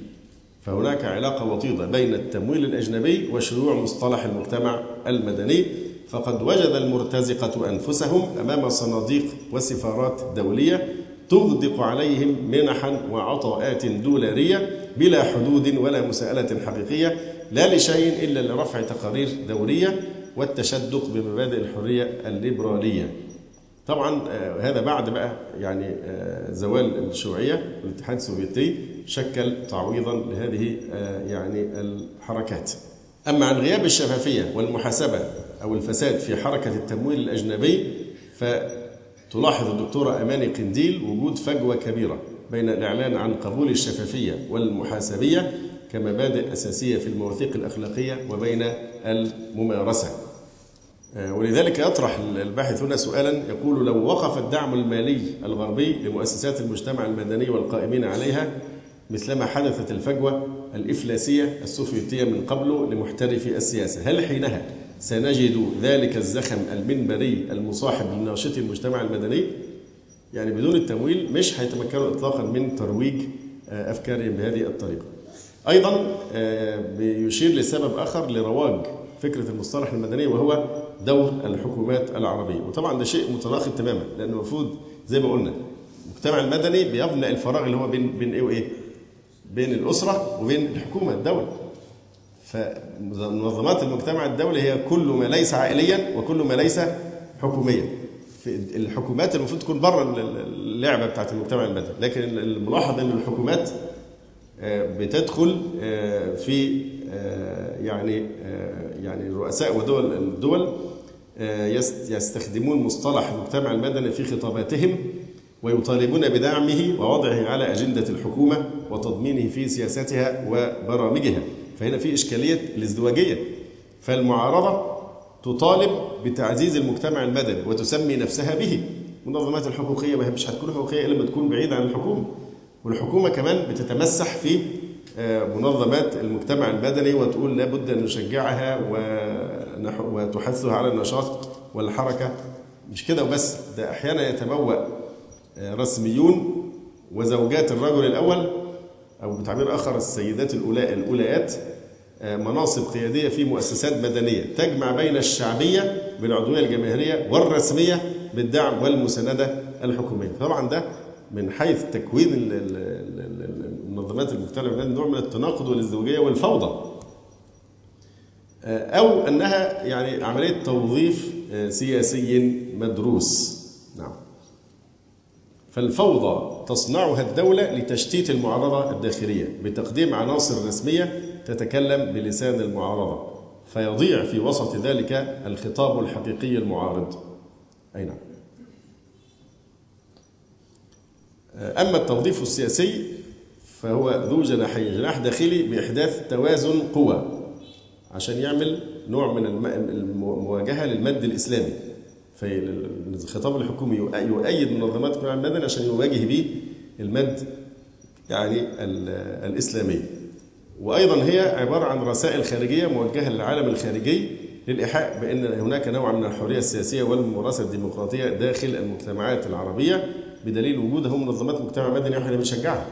فهناك علاقة وطيدة بين التمويل الأجنبي وشيوع مصطلح المجتمع المدني فقد وجد المرتزقة أنفسهم أمام صناديق وسفارات دولية تغدق عليهم منحا وعطاءات دولارية بلا حدود ولا مساءلة حقيقية لا لشيء إلا لرفع تقارير دورية والتشدق بمبادئ الحرية الليبرالية. طبعا آه، هذا بعد بقى يعني آه، زوال الشيوعية الاتحاد السوفيتي شكل تعويضا لهذه آه، يعني الحركات. أما عن غياب الشفافية والمحاسبة أو الفساد في حركة التمويل الأجنبي فتلاحظ الدكتورة أماني قنديل وجود فجوة كبيرة بين الإعلان عن قبول الشفافية والمحاسبية كمبادئ أساسية في المواثيق الأخلاقية وبين الممارسة. ولذلك يطرح الباحث هنا سؤالا يقول لو وقف الدعم المالي الغربي لمؤسسات المجتمع المدني والقائمين عليها مثلما حدثت الفجوة الإفلاسية السوفيتية من قبل لمحترفي السياسة هل حينها سنجد ذلك الزخم المنبري المصاحب لناشطي المجتمع المدني. يعني بدون التمويل مش هيتمكنوا إطلاقا من ترويج أفكارهم بهذه الطريقة. أيضا بيشير لسبب آخر لرواج فكرة المصطلح المدني وهو دور الحكومات العربية. وطبعا ده شيء متناقض تماما لأن المفروض زي ما قلنا المجتمع المدني بيملأ الفراغ اللي هو بين بين إيه؟ وإيه؟ بين الأسرة وبين الحكومة الدولة. فمنظمات المجتمع الدولي هي كل ما ليس عائليا وكل ما ليس حكوميا. الحكومات المفروض تكون بره اللعبة بتاعت المجتمع المدني. لكن الملاحظ إن الحكومات بتدخل في يعني يعني رؤساء ودول الدول يستخدمون مصطلح المجتمع المدني في خطاباتهم ويطالبون بدعمه ووضعه على أجندة الحكومة وتضمينه في سياستها وبرامجها. فهنا في إشكالية الازدواجية. فالمعارضة تطالب بتعزيز المجتمع المدني وتسمي نفسها به. المنظمات الحقوقية ما مش هتكون حقوقية إلا لما تكون بعيدة عن الحكومة. والحكومة كمان بتتمسح في منظمات المجتمع المدني وتقول لابد أن نشجعها وتحثها على النشاط والحركة. مش كده وبس ده أحيانا يتبوأ رسميون وزوجات الرجل الأول أو بتعبير آخر السيدات الأوليات مناصب قيادية في مؤسسات مدنية تجمع بين الشعبية بالعضوية الجماهيرية والرسمية بالدعم والمساندة الحكومية. طبعا ده من حيث تكوين منظمات المجتمع المدني نوع من التناقض والازدواجية والفوضى. أو أنها يعني عملية توظيف سياسي مدروس. فالفوضى تصنعها الدولة لتشتيت المعارضة الداخلية بتقديم عناصر رسمية تتكلم بلسان المعارضة فيضيع في وسط ذلك الخطاب الحقيقي المعارض. أي نعم. أما التوظيف السياسي فهو ذو جناحين جناح داخلي بإحداث توازن قوى عشان يعمل نوع من المواجهة للمد الإسلامي. فالخطاب الحكومي يؤيد منظمات المجتمع المدني عشان يواجه به المد يعني الإسلامي. وأيضا هي عبارة عن رسائل خارجية موجهة للعالم الخارجي للإيحاء بأن هناك نوع من الحرية السياسية والممارسة الديمقراطية داخل المجتمعات العربية بدليل وجودها منظمات مجتمع مدني إحنا بنشجعها.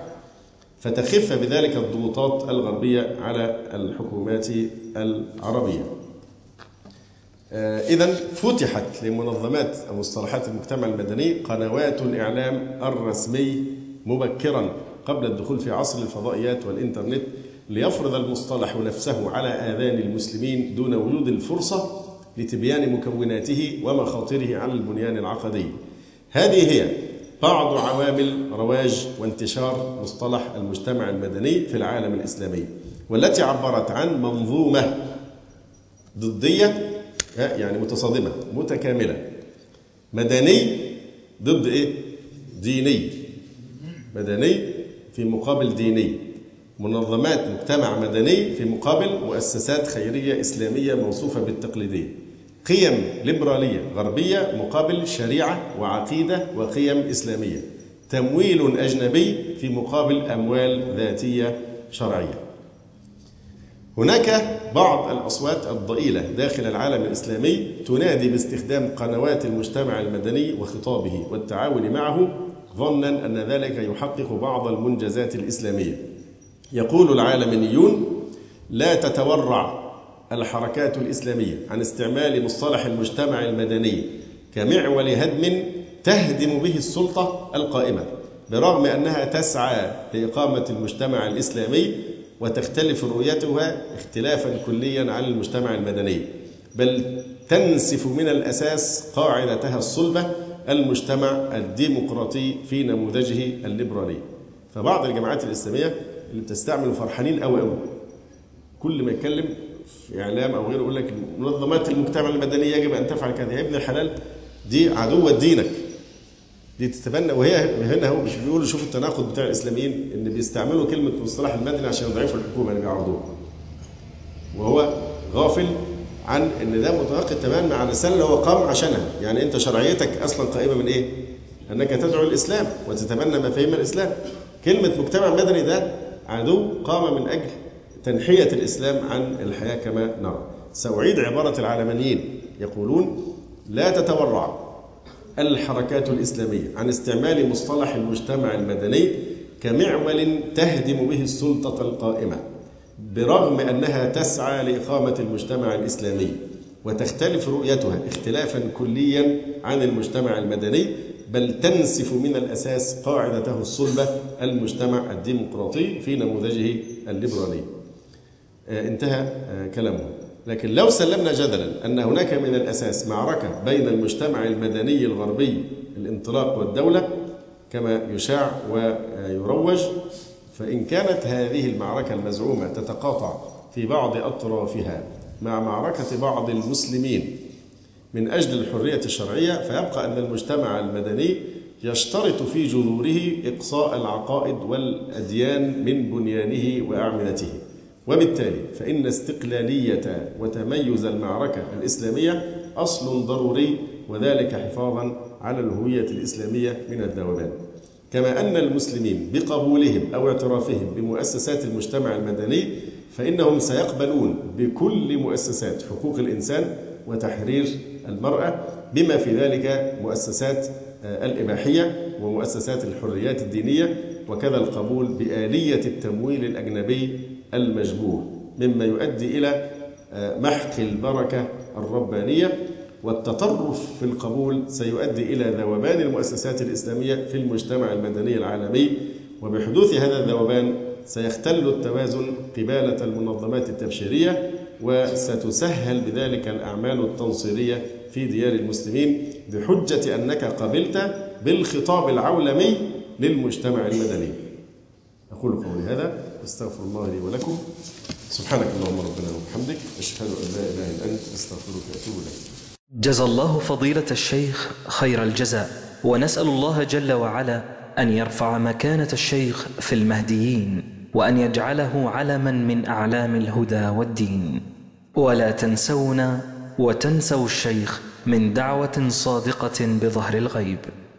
فتخف بذلك الضغوطات الغربية على الحكومات العربية. إذا فتحت لمنظمات أو مصطلحات المجتمع المدني قنوات الإعلام الرسمي مبكرا قبل الدخول في عصر الفضائيات والإنترنت ليفرض المصطلح نفسه على آذان المسلمين دون وجود الفرصة لتبيان مكوناته ومخاطره على البنيان العقدي. هذه هي بعض عوامل رواج وانتشار مصطلح المجتمع المدني في العالم الإسلامي والتي عبرت عن منظومة ضدية يعني متصادمة متكاملة. مدني ضد إيه؟ ديني. مدني في مقابل ديني. منظمات مجتمع مدني في مقابل مؤسسات خيرية إسلامية موصوفة بالتقليدية. قيم ليبرالية غربية مقابل شريعة وعقيدة وقيم إسلامية. تمويل أجنبي في مقابل أموال ذاتية شرعية. هناك بعض الأصوات الضئيلة داخل العالم الإسلامي تنادي باستخدام قنوات المجتمع المدني وخطابه والتعاون معه ظنا أن ذلك يحقق بعض المنجزات الإسلامية. يقول العالميون لا تتورع الحركات الإسلامية عن استعمال مصطلح المجتمع المدني كمعول هدم تهدم به السلطة القائمة برغم أنها تسعى لإقامة المجتمع الإسلامي وتختلف رؤيتها اختلافا كليا عن المجتمع المدني بل تنسف من الأساس قاعدتها الصلبة المجتمع الديمقراطي في نموذجه الليبرالي. فبعض الجماعات الإسلامية اللي بتستعمل فرحانين قوي قوي كل ما يتكلم في إعلام أو غيره يقول لك منظمات المجتمع المدني يجب أن تفعل كذا. يا ابن الحلال دي عدوة دينك. دي تتبنى وهي هنا هو مش بيقولوا شوف التناقض بتاع الإسلاميين إن بيستعملوا كلمة مصطلح المدني عشان يضعفوا الحكومة اللي بيعرضوها. وهو غافل عن إن ده متناقض تماما مع الرساله اللي هو قام عشانها، يعني أنت شرعيتك أصلا قائمة من إيه؟ إنك تدعو الإسلام وتتبنى مفاهيم الإسلام. كلمة مجتمع مدني ده عدو قام من أجل تنحية الإسلام عن الحياة كما نرى. سأعيد عبارة العلمانيين يقولون لا تتورع الحركات الإسلامية عن استعمال مصطلح المجتمع المدني كمعول تهدم به السلطة القائمة برغم أنها تسعى لإقامة المجتمع الإسلامي وتختلف رؤيتها اختلافا كليا عن المجتمع المدني بل تنسف من الأساس قاعدته الصلبة المجتمع الديمقراطي في نموذجه الليبرالي. انتهى كلامه. لكن لو سلمنا جدلا أن هناك من الأساس معركة بين المجتمع المدني الغربي الانطلاق والدولة كما يشاع ويروج فإن كانت هذه المعركة المزعومة تتقاطع في بعض أطرافها مع معركة بعض المسلمين من أجل الحرية الشرعية فيبقى أن المجتمع المدني يشترط في جذوره إقصاء العقائد والأديان من بنيانه وأعمدته. وبالتالي فإن استقلالية وتميز المعركة الإسلامية أصل ضروري وذلك حفاظا على الهوية الإسلامية من الذوبان كما أن المسلمين بقبولهم أو اعترافهم بمؤسسات المجتمع المدني فإنهم سيقبلون بكل مؤسسات حقوق الإنسان وتحرير المرأة بما في ذلك مؤسسات الإباحية ومؤسسات الحريات الدينية وكذا القبول بآلية التمويل الأجنبي المشبوه مما يؤدي إلى محق البركة الربانية والتطرف في القبول سيؤدي إلى ذوبان المؤسسات الإسلامية في المجتمع المدني العالمي وبحدوث هذا الذوبان سيختل التوازن قبالة المنظمات التبشيرية وستسهل بذلك الأعمال التنصيرية في ديار المسلمين بحجة أنك قبلت بالخطاب العولمي للمجتمع المدني. أقول قولي هذا أستغفر الله لي ولكم. سبحانك اللهم ربنا وبحمدك أشهد أن لا إله إلا أنت أستغفرك وأتوب إليك. جزى الله فضيلة الشيخ خير الجزاء ونسأل الله جل وعلا أن يرفع مكانة الشيخ في المهديين وأن يجعله علما من أعلام الهدى والدين. ولا تنسونا وتنسوا الشيخ من دعوة صادقة بظهر الغيب.